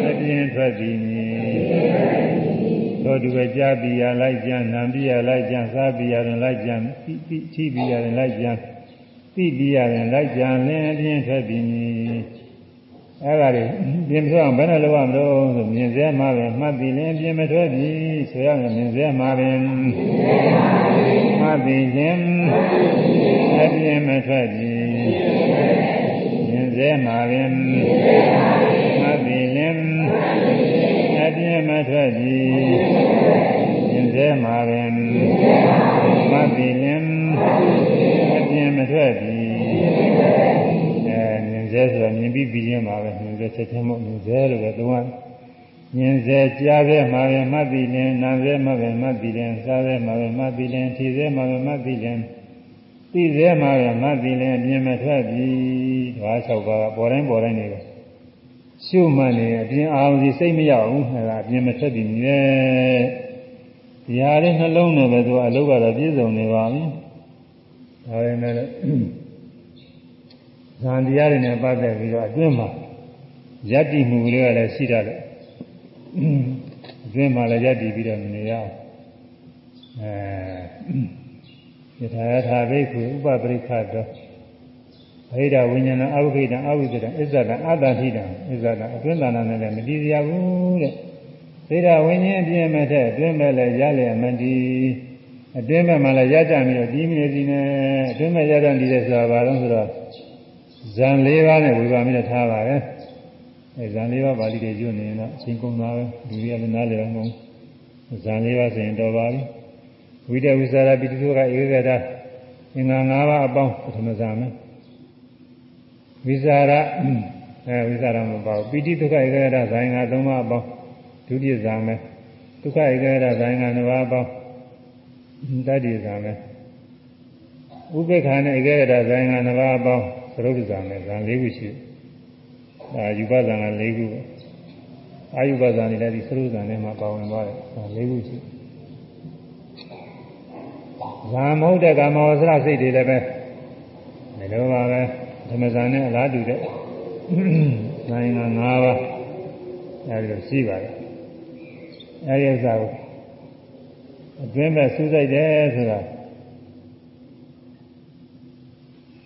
အပြင်းထွက်ပြီးတို့သူပဲကြားပြီးရလိုက်ကြံနံပြီးရလိုက်ကြံစားပြီးရတယ်လိုက်ကြံပြီးပြီးချိပြီးရတယ်လိုက်ကြံ သိပြီးရတယ်လိုက်ကြံလင်းအပြင်းထွက်ပြီးအဲ့ဒါတွေပြင်ထွက်အောင်ဘယ်နဲ့လုပ်ရမလို့ဆိုမြင်စဲမှာပဲမှတ်ပြီးလင်းပြင်မထွက်ပြီဆိုရမယ်မြင်စဲမှာပဲမှတ်ပြီးခြင်းအပြင်မထွက်ပြီမြင်စဲမှာပဲမှတ်ပြီးလင်းအပြင်မထွက်ပြီမြင်စဲမှာပဲမှတ်ပြီးလင်းအပြင် မထွက်ပြီမြင်စေဆိုတာမြင်ပြီးပြီးချင်းပါပဲမြင်စေချက်ချင်းမဟုတ်မြင်စေလို့ပဲသုံးရမြင်စေကြားစေမှာပဲမှတ်ပြီးရင်နာစေမှာပဲမှတ်ပြီးရင်စားစေမှာပဲမှတ်ပြီးရင်ထီစေမှာပဲမှတ်ပြီးရင်သိစေမှာပဲမှတ်ပြီးရင်မြင်မထွက်ပြီဓဝါ၆ပါးပေါ်တိုင်းပေါ်တိုင်းနေတယ်ရှုမှတ်နေအပြင်အာရုံစီစိတ်မရောက်ဘူးအဲဒါအပြင်မထွက်တည်နေတယ်ဒီဟာလေးနှလုံးနဲ့ပဲသူကအလုပ်ကတော့ပြည့်စုံနေပါပြီ ဒါပေမဲ့ဇန်တရားတွေနဲ့ပတ်သက်ပြီးတော့အတွင်းမှာယတ္တိမှုတွေကလည်းရှိတတ်တယ်အတွင်းမှာလည်းယတ္တိပြီးတော့နေရအောင်အဲယထာယထာဘိက္ခုဥပပရိခတောအဟိတဝိညာဏအဝိခိတံအဝိသတံအစ္ဆတံအတ္တထိတံအစ္ဆတံအတွင်းတဏ္ဍာနဲ့လည်းမတည်ရဘူးတဲ့သေဒဝိညာဉ်ပြင်းမဲ့တဲ့အတွင်းမဲ့လည်းရလျက်မတည် အတွင်းမဲ့မှလည်းရကြပြီးတော့ဒီမနေစီနဲ့အတွင်းမဲ့ရတဲ့ဒီတဲ့ဆိုတာဘာလို့ဆိုတော့ဇန်၄ပါးနဲ့ဝေဘာမိနဲ့ထားပါပဲအဲဇန်၄ပါးပါဠိတွေကျွနေရင်တော့အချိန်ကုန်တာပဲလူတွေကလည်းနားလည်အောင်ကုန်ဇန်၄ပါးဆိုရင်တော်ပါပြီဝိတဝိသရာပိတုကဧကဂတအင်္ဂါ၅ပါးအပေါင်းပထမဇန်မယ်ဝိဇာရအဲဝိဇာရမပေါ့ပိဋိဒုက္ခဧကရဇိုင်းကသုံးပါးအပေါင်းဒုတိယဇာမယ်ဒုက္ခဧကရဇိုင်းကနှစ်ပါးအပေါင်း တတိယဇာမယ်ဥပေက္ခနဲ့ဧကရဇိုင်းကနှစ်ပါးအပေါင်းသရုပ်ဇာမယ်ဇာ၄ခုရှိအာယူပဇာက၄ခုပဲအာယူပဇာနေလည်းဒီသရုပ်ဇာနဲ့မှာပါဝင်သွားတယ်ဇာ၄ခုရှိဇာမဟုတ်တဲ့ကာမဝဆရစိတ်တွေလည်းပဲဒီလိုပါပဲဓမ္မဇာနဲ့အလားတူတဲ့နိုင်ငံ၅ပါးအဲဒီလိုရှိပါတယ်အဲဒီဥစ္စာကို အတွင်းမဲ့စူးစိုက်တယ်ဆိုတာ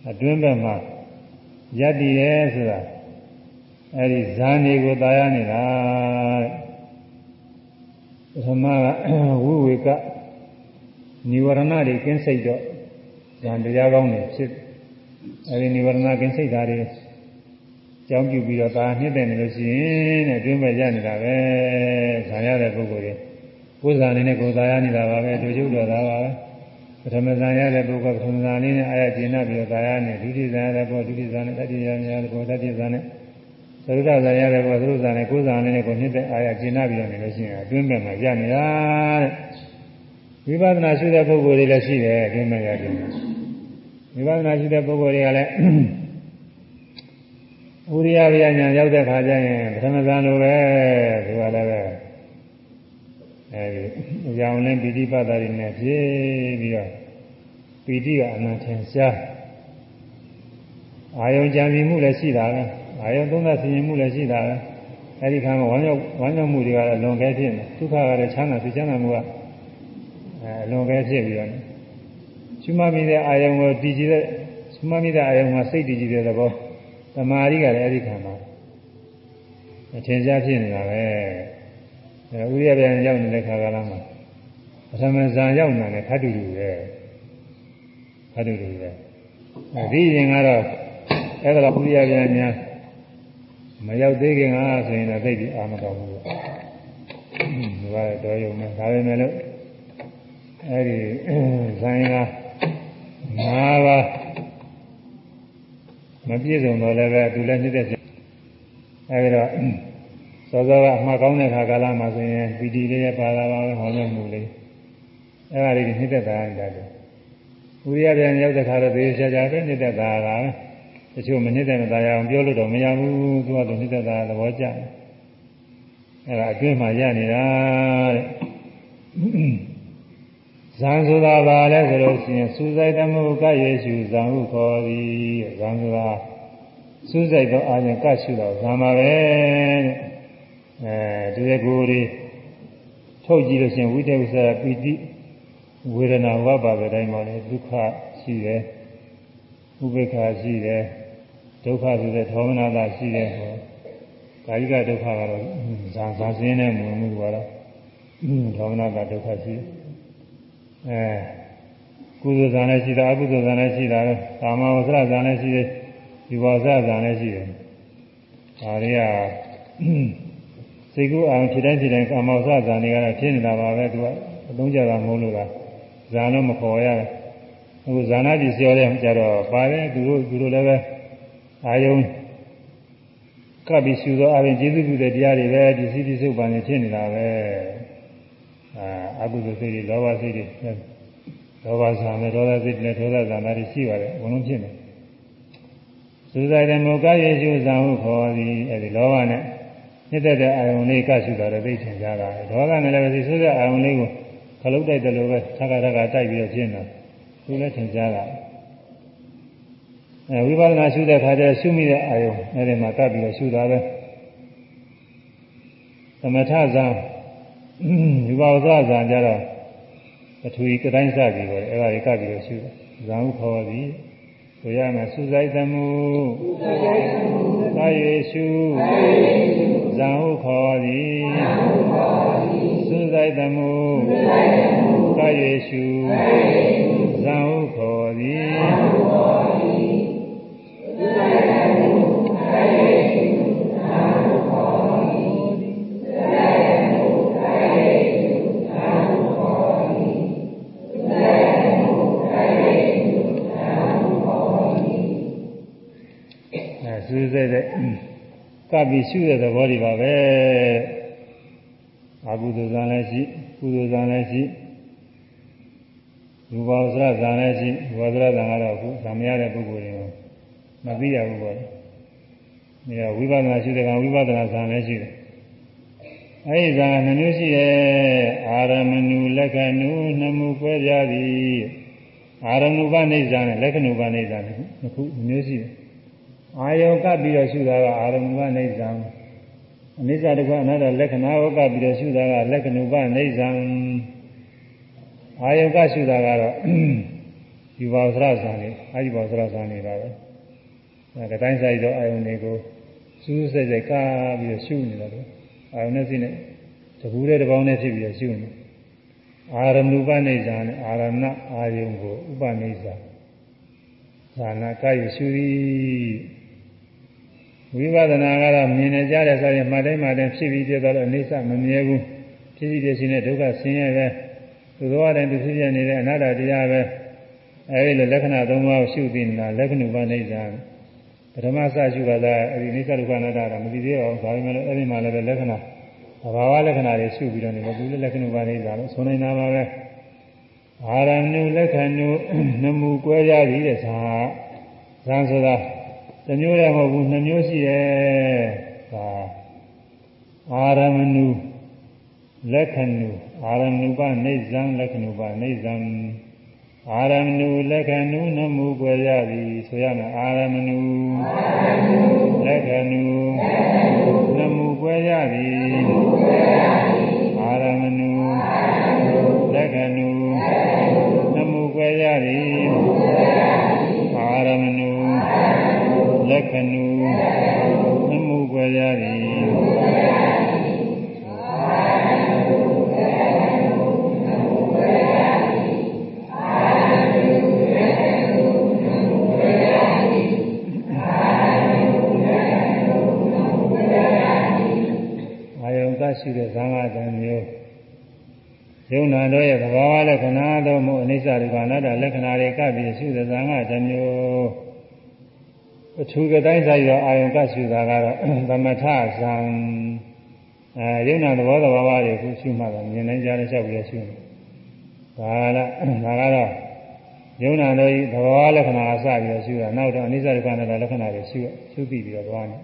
အတွင်းဘက်မှာယက်တည်ရဲဆိုတာအဲဒီဇာနေကိုတာယာနေတာတဲ့ပထမကဝိဝေကនិဝရဏတွေကင်းစိတ်တော့ဇာတရားကောင်းတွေဖြစ်အဲဒီនិဝရဏကင်းစိတ်ဓာတ်တွေကြောင်းပြုပြီးတော့ဒါနှစ်တဲ့နေလို့ရှိရင်တဲ့အတွင်းမဲ့ရနေတာပဲဇာရတဲ့ပုဂ္ဂိုလ်တွေ ကိုယ်ဇာနေနဲ့ကိုယ်သာရနေတာပါပဲတို့ချုပ်တော်တာပါပဲပထမဇာရတဲ့ပုဂ္ဂိုလ်ပထမဇာလေးနဲ့အာရကျင်နာပြီးတော့သာရနေဒုတိယဇာရတဲ့ပုဂ္ဂိုလ်ဒုတိယဇာနဲ့တတိယဇာရတဲ့ပုဂ္ဂိုလ်တတိယဇာနဲ့သရုပ်ဇာရတဲ့ပုဂ္ဂိုလ်သရုပ်ဇာနဲ့ကိုယ်ဇာလေးနဲ့ကိုနှစ်တဲ့အာရကျင်နာပြီးတော့နေလို့ရှိရင်အတွင်းမဲ့မှာရနေတာတဲ့ဝိပဿနာရှိတဲ့ပုဂ္ဂိုလ်တွေလည်းရှိတယ်အတွင်းမဲ့ရတယ်ဝိပဿနာရှိတဲ့ပုဂ္ဂိုလ်တွေကလည်းဥရိယဗျာညာရောက်တဲ့ခါကျရင်ပထမဇန်လိုပဲဒီကလည်းပဲ အဲဒီအကြောင်းလင်းပိဋိပတ်တာတွေနဲ့ဖြည့်ပြီးတော့ပိဋိကအနန္တန်ရှားအာယုံကြံပြီးမှုလည်းရှိတာပဲအာယုံသုံးသပ်ဆင်ခြင်မှုလည်းရှိတာပဲအဲဒီခါမှာဝမ်းမြောက်ဝမ်းမြောက်မှုတွေကလည်းလွန်ကဲဖြစ်နေဒုက္ခကလည်းချမ်းသာသိချမ်းသာမှုကအဲလွန်ကဲဖြစ်ပြီးတော့ရှင်မမိတဲ့အာယုံကိုတည်ကြည်တဲ့ရှင်မမိတဲ့အာယုံမှာစိတ်တည်ကြည်တဲ့သဘောသမာဓိကလည်းအဲဒီခါမှာအထင်ရှားဖြစ်နေတာပဲအဲ ဥရိယပြန်ရောက်နေတဲ့ခါကလာမှာပထမဇန်ရောက်နေတယ်ခတ်တူတူပဲခတ်တူတူပဲအဲဒီရင်ကတော့အဲ့ဒါဥရိယပြန်ညာမရောက်သေးခင်ကဆိုရင်တော့သိပြီအာမတော်ဘူးဒီကတော့ယုံနေဒါပေမဲ့လို့အဲ့ဒီဇန်က၅ပါးမပြည့်စုံတော့လည်းပဲသူလည်းနှိမ့်တဲ့အဲဒီတော့ စောစောကအမှားကောင်းတဲ့ခါကာလမှာဆိုရင်ပီတိလေးရဲ့ပါလာပါပဲဟောလို့မှုလေးအဲဒါလေးနှိမ့်သက်တာရတယ်ဥရိယပြန်ရောက်တဲ့ခါတော့သေချာချာပဲနှိမ့်သက်တာကတချို့မနှိမ့်သက်မသားရအောင်ပြောလို့တော့မရဘူးသူကတော့နှိမ့်သက်တာသဘောကျတယ်အဲဒါအတွင်းမှာရနေတာတဲ့ဇံဆိုတာပါလဲဆိုလို့ရှိရင်စူးစိုက်တမှုကယေရှုဇံဟုခေါ်သည်ဇံဆိုတာစူးစိုက်သောအာရုံကရှုတော့ဇံပါပဲတဲ့ အဲဒီကိုယ်လေးထုတ်ကြည့်လို့ရှိရင်ဝိတဝိသပီတိဝေဒနာဝပါပဲတိုင်းမှာလေဒုက္ခရှိတယ်ဥပေက္ခရှိတယ်ဒုက္ခဆိုတဲ့သောမနာတာရှိတယ်ဟောကာယကဒုက္ခကတော့ဇာဇာစင်းနဲ့မဝင်ဘူးကတော့သောမနာတာဒုက္ခရှိတယ်အဲကုသိုလ်ဇာလည်းရှိတာအကုသိုလ်ဇာလည်းရှိတာပဲကာမဝဆရဇာလည်းရှိတယ်ဒီဝဆရဇာလည်းရှိတယ်ဒါတွေက စိတ်ကူးအောင်ဖြစ်တိုင်းဖြစ်တိုင်းကာမဝဆရဇာတွေကတော့ဖြစ်နေတာပါပဲသူကအလုံးကြတာမဟုတ်လို့လားဇာတော့မခေါ်ရတယ်အခုဇာနာကြီးပြောတဲ့ကြတော့ပါတယ်သူတို့သူတို့လည်းပဲအာယုံကပ်ပြီးရှူတော့အရင်ကျေးဇူးပြုတဲ့တရားတွေပဲဒီစီတိစုပ်ပန်နေဖြစ်နေတာပဲအာအကုသိုလ်စိတ်တွေလောဘစိတ်တွေလောဘဇာနဲ့ဒေါသစိတ်နဲ့ဒေါသဇာနာတွေရှိပါတယ်အကုန်လုံးဖြစ်နေသုဇာတမောကယေရှုဇံဟုခေါ်သည်အဲဒီလောဘနဲ့ ညစ်တဲ့အာယုန်လေးကရှုတာလည်းသိချင်ကြတာဒေါသနဲ့လည်းဒီသုဇာအာယုန်လေးကိုခလုတ်တိုက်တယ်လို့ပဲသက္ကရကတိုက်ပြီးတော့ရှင်းတာသူလည်းထင်ကြတာအဲဝိပဿနာရှုတဲ့ခါကျရှုမိတဲ့အာယုန်အဲဒီမှာကပ်ပြီးတော့ရှုတာပဲသမထဇံဒီပါဝဇဇံကြတော့ပထဝီကတိုင်းစပြီးတော့အဲဒါတွေကပ်ပြီးတော့ရှုတယ်ဇံဟုခေါ်သည်ဆိုရမယ်စုဆိုင်သမှုသာယေရှု ဇံဟုခေါ်သည်စုဆိုင်သမှုသာယေရှုဇံဟုခေါ်သည်စူးစိုက်တဲ့ ကပ်ပြီးရှုတဲ့သဘောတွေပါပဲအကုသိုလ်ဇာလည်းရှိကုသိုလ်ဇာလည်းရှိရူပဝဆရဇာလည်းရှိဝဆရဇာကတော့အခုဇာမရတဲ့ပုဂ္ဂိုလ်တွေကိုမသိရဘူးပေါ့။ဒီကဝိပဿနာရှုတဲ့ကဝိပဿနာဇာလည်းရှိတယ်။အဲဒီဇာနှမျိုးရှိရဲ့အာရမဏုလက္ခဏုနှမှုကွဲပြားသည်အာရမဏုပနိစ္စနဲ့လက္ခဏုပနိစ္စနှစ်ခုမျိုးရှိတယ် အာယုံကပ်ပြီးတော့ရှုတာကအာရမဏနိစ္စံအနိစ္စတကွအနတ္တလက္ခဏာကိုကပ်ပြီးတော့ရှုတာကလက္ခဏုပနိစ္စံအာယုံကရှုတာကတော့ယူပါသရဇာနေအာယူပါသရဇာနေပါပဲအဲတိုင်းဆိုင်တော့အာယုံတွေကိုစူးစဲစဲကပ်ပြီးတော့ရှုနေတယ်အာယုံနဲ့စိနဲ့တကူတဲ့တစ်ပေါင်းနဲ့ဖြစ်ပြီးတော့ရှုနေအာရမဏုပနိစ္စံနဲ့အာရဏအာယုံကိုဥပနိစ္စဇာနာကယရှုသည် ဝိပဿနာကတော့မြင်နေကြတဲ့ဆိုရင်မှတ်တိုင်းမှတ်တိုင်းဖြစ်ပြီးပြတော့အိဋ္ဌမမြဲဘူးဖြစ်ပြီးပြရှင်တဲ့ဒုက္ခဆင်းရဲပဲသူတော်တဲ့သူဖြစ်ပြနေတဲ့အနာတ္တတရားပဲအဲဒီလိုလက္ခဏာသုံးပါးကိုရှုသိနေတာလက္ခဏုပနိစ္စပထမစရှုတာကအဲဒီအိဋ္ဌဒုက္ခအနာတ္တကမသိသေးအောင်ဒါပေမဲ့အဲဒီမှာလည်းလက္ခဏာသဘာဝလက္ခဏာတွေရှုပြီးတော့နေတယ်သူလည်းလက္ခဏုပနိစ္စလို့ဆိုနေတာပါပဲအာရဏုလက္ခဏုနမူကွဲကြသည်တဲ့ဇာဇာဆိုတာ တစ်မျိုးတည်းမဟုတ်ဘူးနှစ်မျိုးရှိရဲ့ဒါအာရမဏုလက္ခဏုအာရမဏုပနေဇံလက္ခဏုပနေဇံအာရမဏုလက္ခဏုနမှုွယ်ရသည်ဆိုရမယ်အာရမဏုလက္ခဏုနမှုွယ်ရသည် ခဏုသမှုွယ်ရသည်ရှိတဲ့ဇာငါတံမျိုးယုံနာတို့ရဲ့သဘာဝလက္ခဏာတို့မို့အနိစ္စဒုက္ခအနတ္တလက္ခဏာတွေကပ်ပြီးရှိတဲ့ဇာငါတံမျိုး အထူးကတိုင်းဆိုင်သောအာယုံကရှုတာကတော့သမထဇံအဲရုပ်နာသဘောသဘာဝတွေကိုရှုမှတော့မြင်နိုင်ကြတဲ့ချက်ပြီးရှုနေဒါကဒါကတော့ယုံနာတို့သဘောလက္ခဏာအစပြီးရှုတာနောက်တော့အနိစ္စဒုက္ခနဲ့လက္ခဏာတွေရှုရှုပြီးပြီးတော့သွားနေ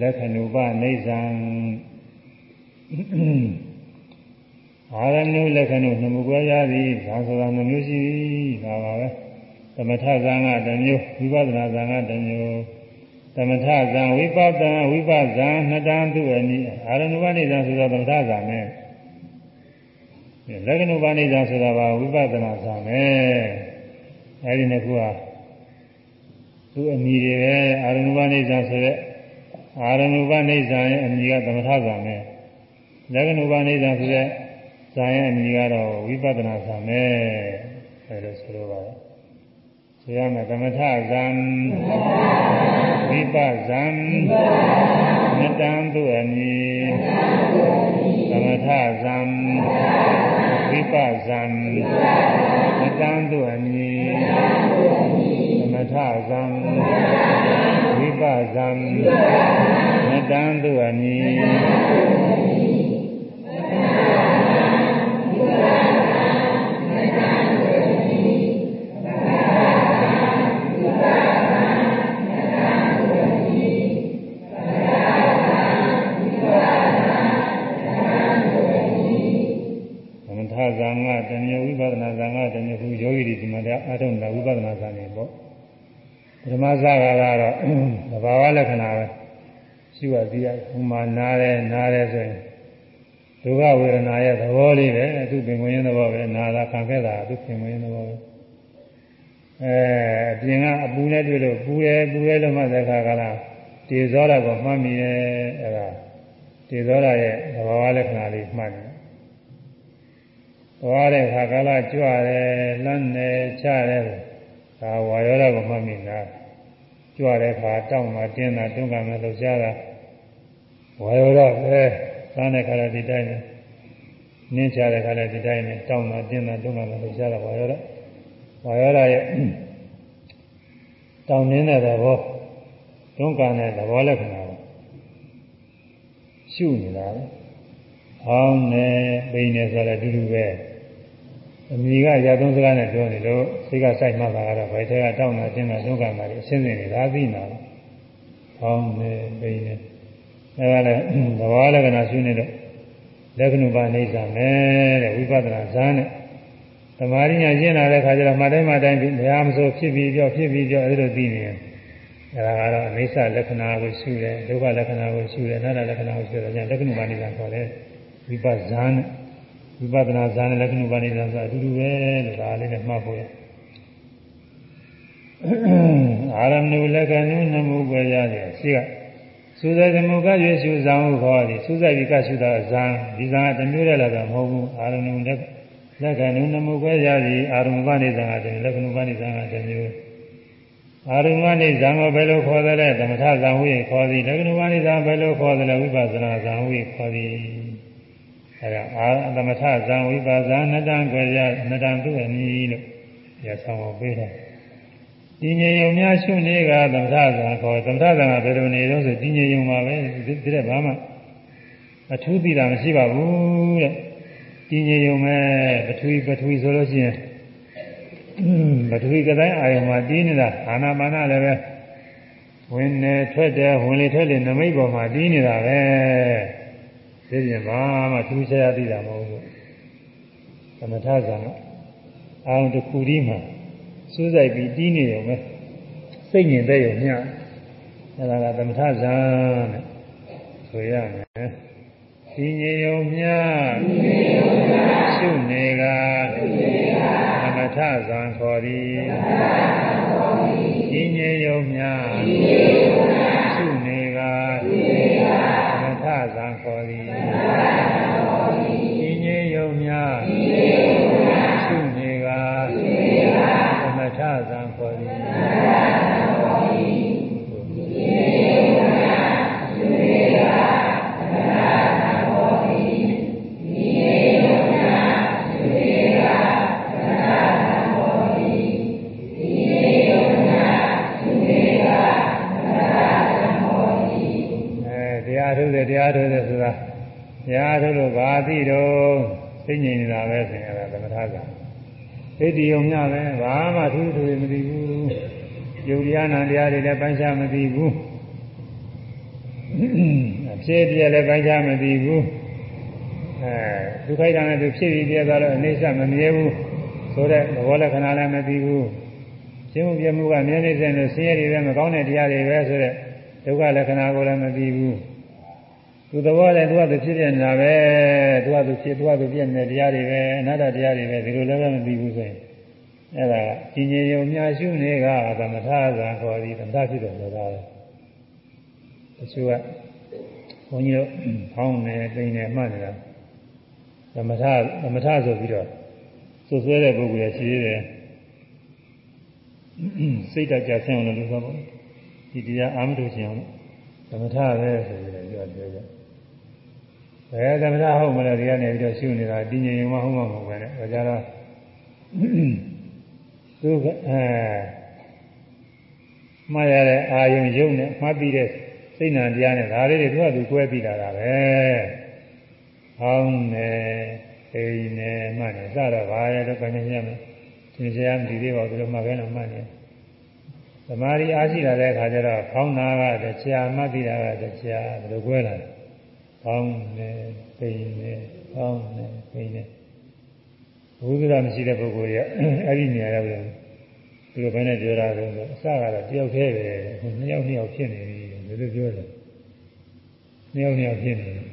လက္ခဏုပနေဇံအာရဏုလက္ခဏုနှမှုကွဲရသည်ဒါဆိုတာနှမျိုးရှိပြီဒါပါပဲ သမထဇံကတစ်မျိုးဝိပဿနာဇံကတစ်မျိုးသမထဇံဝိပဿနာဝိပဇံနှစ်တန်းသူအနည်းအာရဏုပနိဇံဆိုတော့သမထဇံနဲ့လက္ခဏုပနိဇံဆိုတာကဝိပဿနာဇံပဲအဲဒီနှစ်ခုဟာသူအမည်တွေပဲအာရဏုပနိဇံဆိုတဲ့အာရဏုပနိဇံရဲ့အမည်ကသမထဇံပဲလက္ခဏုပနိဇံဆိုတဲ့ဇာရဲ့အမည်ကတော့ဝိပဿနာဇာပဲအဲလိုဆိုလိုပါတယ်ဆို ရမယ်သမထဇံဝိပဇံမတံသူအမည်သမထဇံဝိပဇံမတံသူအမည်သမထဇံဝိပဇံမတံသူအမည် ပထမစကားကတော့သဘာဝလက္ခဏာပဲရှိရသေးတယ်ဟိုမှာနားတယ်နားတယ်ဆိုရင် ဒုက္ခဝေဒနာရဲ့သဘောလေးပဲသူပင်ဝင်ရင်သဘောပဲနာတာခံခဲ့တာသူပင်ဝင်ရင်သဘောပဲအဲအပြင်ကအပူနဲ့တွေ့လို့ပူတယ်ပူတယ်လို့မှသက်ခါကလားတေဇောရကိုမှတ်မိတယ်အဲဒါတေဇောရရဲ့သဘာဝလက္ခဏာလေးမှတ်တယ်သွားတဲ့ခါကလာကြွတယ်လမ်းတယ်ချတယ်ဒါဝါရောဓကိုမှတ်မိတာကြွတဲ့ခါတောင်းတာတင်းတာတွန်းကန်တာလှုပ်ရှားတာဝါရောဓပဲ သားတဲ့ခါလည်းဒီတိုင်းနဲ့နင်းချတဲ့ခါလည်းဒီတိုင်းနဲ့တောင်းတာတင်းတာတွန်းကန်တာလှုပ်ရှားတာဝါရောဓဝါရောဓရဲ့တောင်းနေတဲ့သဘောတွန်းကန်တဲ့သဘောလက္ခဏာကိုရှုနေတာလေ။အောင်းနေပိနေဆိုလည်းအတူတူပဲ။အမိကရာသုံးစကားနဲ့ပြောနေလို့စိတ်ကစိုက်မှတာကတော့ဘယ်ထဲကတောင်းတာတင်းတာဒုက္ခမှာအရှင်းစင်နေတာသိနာ။အောင်းနေပိနေ အဲဒါလည်းသဘောလက္ခဏာရှုနေတော့လက္ခဏုပါနေစာမယ်တဲ့ဝိပဿနာဇာန်နဲ့သမာဓိညာရှင်းလာတဲ့ခါကျတော့မှတိုင်းမှတိုင်းဘယ်ဟာမဆိုဖြစ်ပြီးပြောဖြစ်ပြီးပြောအဲဒီလိုသိနေရင်အဲဒါကတော့အိသလက္ခဏာကိုရှုတယ်ဒုက္ခလက္ခဏာကိုရှုတယ်အနတ္တလက္ခဏာကိုရှုတယ်ညာလက္ခဏုပါနေစာခေါ်တယ်ဝိပဿနာနဲ့ဝိပဿနာဇာနဲ့လက္ခဏုပါဏိသံဆိုအတူတူပဲလို့ဒါလေးနဲ့မှတ်ဖို့ရအာရမဏုလက္ခဏုနမှုပဲရတယ်ရှိက သုဇေသမုကရွေရှုဇံဟုခေါ်သည်သုဇေဒီကရှုတာဇံဒီဇံကတမျိုးတည်းလည်းတော့မဟုတ်ဘူးအာရမဏုလက်လက္ခဏုနမှုပဲရသည်အာရမပဏိသံကတည်းလက္ခဏုပဏိသံကတည်းမျိုးအာရုံမနိဇံကိုဘယ်လိုခေါ်သလဲသမထဇံဟုခေါ်သည်လက္ခဏုမနိဇံဘယ်လိုခေါ်သလဲဝိပဿနာဇံဟုခေါ်သည်အဲဒါအာသမထဇံဝိပါဇာနတံကြွယ်ရနတံသူအနီးလို့ရဆောင်အောင်ပေးတယ်။ ဒီငြိမ်ုံများရှုနေကသမထဇံခေါ်သမထဇံကဘယ်လိုနေတော့ဆိုဒီငြိမ်ုံမှာပဲဒီတဲ့ဘာမှအထူးသိတာမရှိပါဘူးတဲ့။ဒီငြိမ်ုံမဲ့ပထဝီပထဝီဆိုလို့ရှိရင်ပထဝီကတိုင်းအာယုံမှာတည်နေတာအာနာပါနလည်းပဲဝင်နေထွက်တယ်ဝင်လေထွက်လေနမိတ်ပေါ်မှာတည်နေတာပဲ။သိရင်ဘာမှထူးခြားရသိတာမဟုတ်ဘူးသမထဇာကအာရုံတစ်ခုဒီမှာ စူးစိုက်ပြီးတီးနေရုံပဲစိတ်ညင်တဲ့ရုံမျှအဲဒါကသမထဇာနဲ့ဆိုရမယ်ဒီညင်ရုံမျှရှုနေကသမထဇာခေါ်သည်ဒီညင်ရုံမျှရှုနေကထဇံခေါ်သည် တရားထုတ်တယ်ဆိုတာတရားထုတ်လို့ဘာသိတော့သိငြိမ်နေတာပဲဆိုရင်အဲ့ဒါသမထကသိတည်ုံညပဲဘာမှထူးထူးမသိဘူးယုတ်တရားနာတရားတွေလည်းပိုင်းခြားမသိဘူးအဖြစ်ပြလည်းပိုင်းခြားမသိဘူးအဲဒုက္ခိတံနဲ့သူဖြစ်ပြီးပြသွားတော့အိဋ္ဌမမြဲဘူးဆိုတဲ့သဘောလက္ခဏာလည်းမသိဘူးရှင်းမှုပြမှုကမြဲနေစေလို့ဆင်းရဲတွေပဲမကောင်းတဲ့တရားတွေပဲဆိုတဲ့ဒုက္ခလက္ခဏာကိုလည်းမသိဘူး သူသဘောလည်းသူကသူဖြစ်ပြနေတာပဲသူကသူဖြစ်သူကသူပြနေတဲ့တရားတွေပဲအနာတ္တတရားတွေပဲဒီလိုလည်းမသိဘူးဆိုရင်အဲ့ဒါကြီးငြိမ်ုံများရှုနေကသမထဇာခေါ်ပြီးသမထဖြစ်တယ်ဆိုတာလေတချို့ကဘုန်းကြီးတို့ဖောင်းနေတိန်နေမှတ်နေတာသမထသမထဆိုပြီးတော့စွဆွဲတဲ့ပုဂ္ဂိုလ်ရရှိသေးတယ်စိတ်တကြဆင်းအောင်လို့ပြောပါဒီတရားအာမထုရှင်အောင်သမထပဲဆိုပြီးတော့ပြောပြောကြ ဘယ်သမထဟုတ်မလဲဒီကနေပြီးတော့ရှုနေတာတည်ငြိမ်မှဟုတ်မှာမဟုတ်ပဲနဲ့ဒါကြတော့သူကအဲမှားရတဲ့အာယုံယုံနဲ့မှားပြီးတဲ့စိတ်နာတရားနဲ့ဒါလေးတွေသူကသူကွဲပြီးလာတာပဲဟောင်းနေအိမ်နေမှတ်နေစတော့ဘာလဲတော့ကနေရမယ်သင်္ချာမဒီသေးပါဘူးလို့မှတ်ခဲလို့မှတ်နေသမာဓိအားရှိလာတဲ့အခါကျတော့ခေါင်းနာကတရားမှတ်ပြီးတာကတရားဘယ်လိုကွဲလာလဲ ကောင်းတယ်ပိန်တယ်ကောင်းတယ်ပိန်တယ်ဘုရားမရှိတဲ့ပုဂ္ဂိုလ်ကအဲ့ဒီနေရာရောက်တယ်ဒီလိုပဲနဲ့ပြောတာဆိုတော့အစကတော့တယောက်တည်းပဲအခုနှစ်ယောက်နှစ်ယောက်ဖြစ်နေပြီဘယ်လိုပြောလဲနှစ်ယောက်နှစ်ယောက်ဖြစ်နေတယ်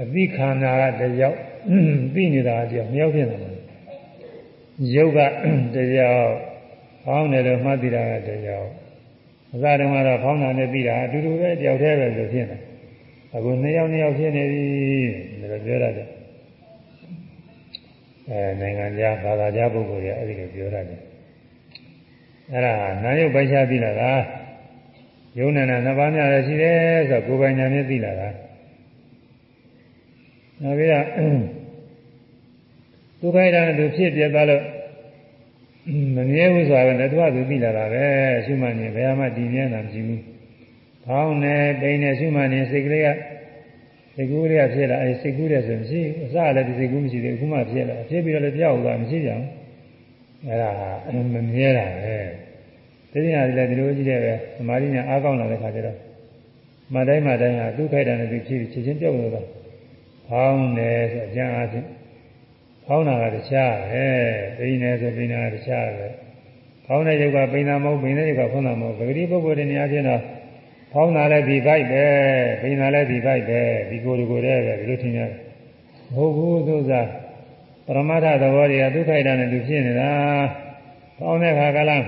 အသိခန္ဓာကတယောက်သိနေတာကတယောက်နှစ်ယောက်ဖြစ်နေတယ်ယုတ်ကတယောက်ဖောင်းတယ်လို့မှတ်သိတာကတယောက်အစတုန်းကတော့ဖောင်းတာနဲ့သိတာအတူတူပဲတယောက်တည်းပဲလို့ဖြစ်နေ အခုနှစ်ယောက်နှစ်ယောက်ဖြစ်နေပြီဒါပြောရတယ်အဲနိုင်ငံခြားဘာသာကြားပုဂ္ဂိုလ်တွေအဲ့ဒီလိုပြောရတယ်အဲ့ဒါနာယုတ်ပိုက်ချသိလာတာယုံနာနာနှစ်ပါးများလည်းရှိတယ်ဆိုတော့ကိုယ်ပိုင်ညာနဲ့သိလာတာနောက်ပြီးတော့ဒုက္ခိတနဲ့သူဖြစ်ပြသွားလို့မမြဲဘူးဆိုတာကလည်းသူကသူသိလာတာပဲရှုမှတ်နေဘယ်မှတည်မြဲတာမရှိဘူး။ ဖောင်းနေပိန်နေရှုမှတ်နေစိတ်ကလေးကစိတ်ကူးလေးကဖြစ်လာအဲစိတ်ကူးတယ်ဆိုရင်မရှိအစလည်းဒီစိတ်ကူးမရှိသေးဘူးအခုမှဖြစ်လာဖြစ်ပြီးတော့လည်းပြောက်သွားမရှိကြဘူး။အဲဒါမမြဲတာပဲ။ဒီနေ့ကလည်းဒီလိုကြည့်တယ်ပဲသမာဓိညာအားကောင်းလာတဲ့ခါကျတော့မတိုင်းမတိုင်းဟာဒုက္ခိတနဲ့သူဖြစ်ဖြစ်ချင်းပြောက်လို့တော့ဖောင်းနေဆိုအကျဉ်းအားဖြင့်ဖောင်းတာကတခြားပဲပိန်နေဆိုပိန်တာကတခြားပဲဖောင်းတဲ့ယုတ်ကပိန်တာမဟုတ်ပိန်တဲ့ယုတ်ကဖောင်းတာမဟုတ်ပဂတိပုဂ္ဂိုလ်တွေနေရာချင်းတော့ ဖောင်းတာလည်းဒီပိုက်ပဲပိန်တာလည်းဒီပိုက်ပဲဒီကိုယ်ဒီကိုယ်တည်းပဲဒီလိုထင်ရတယ်မဟုတ်ဘူးသူစားပရမတ္ထသဘောတွေကဒုက္ခိတနဲ့သူဖြစ်နေတာဖောင်းတဲ့ခါကလား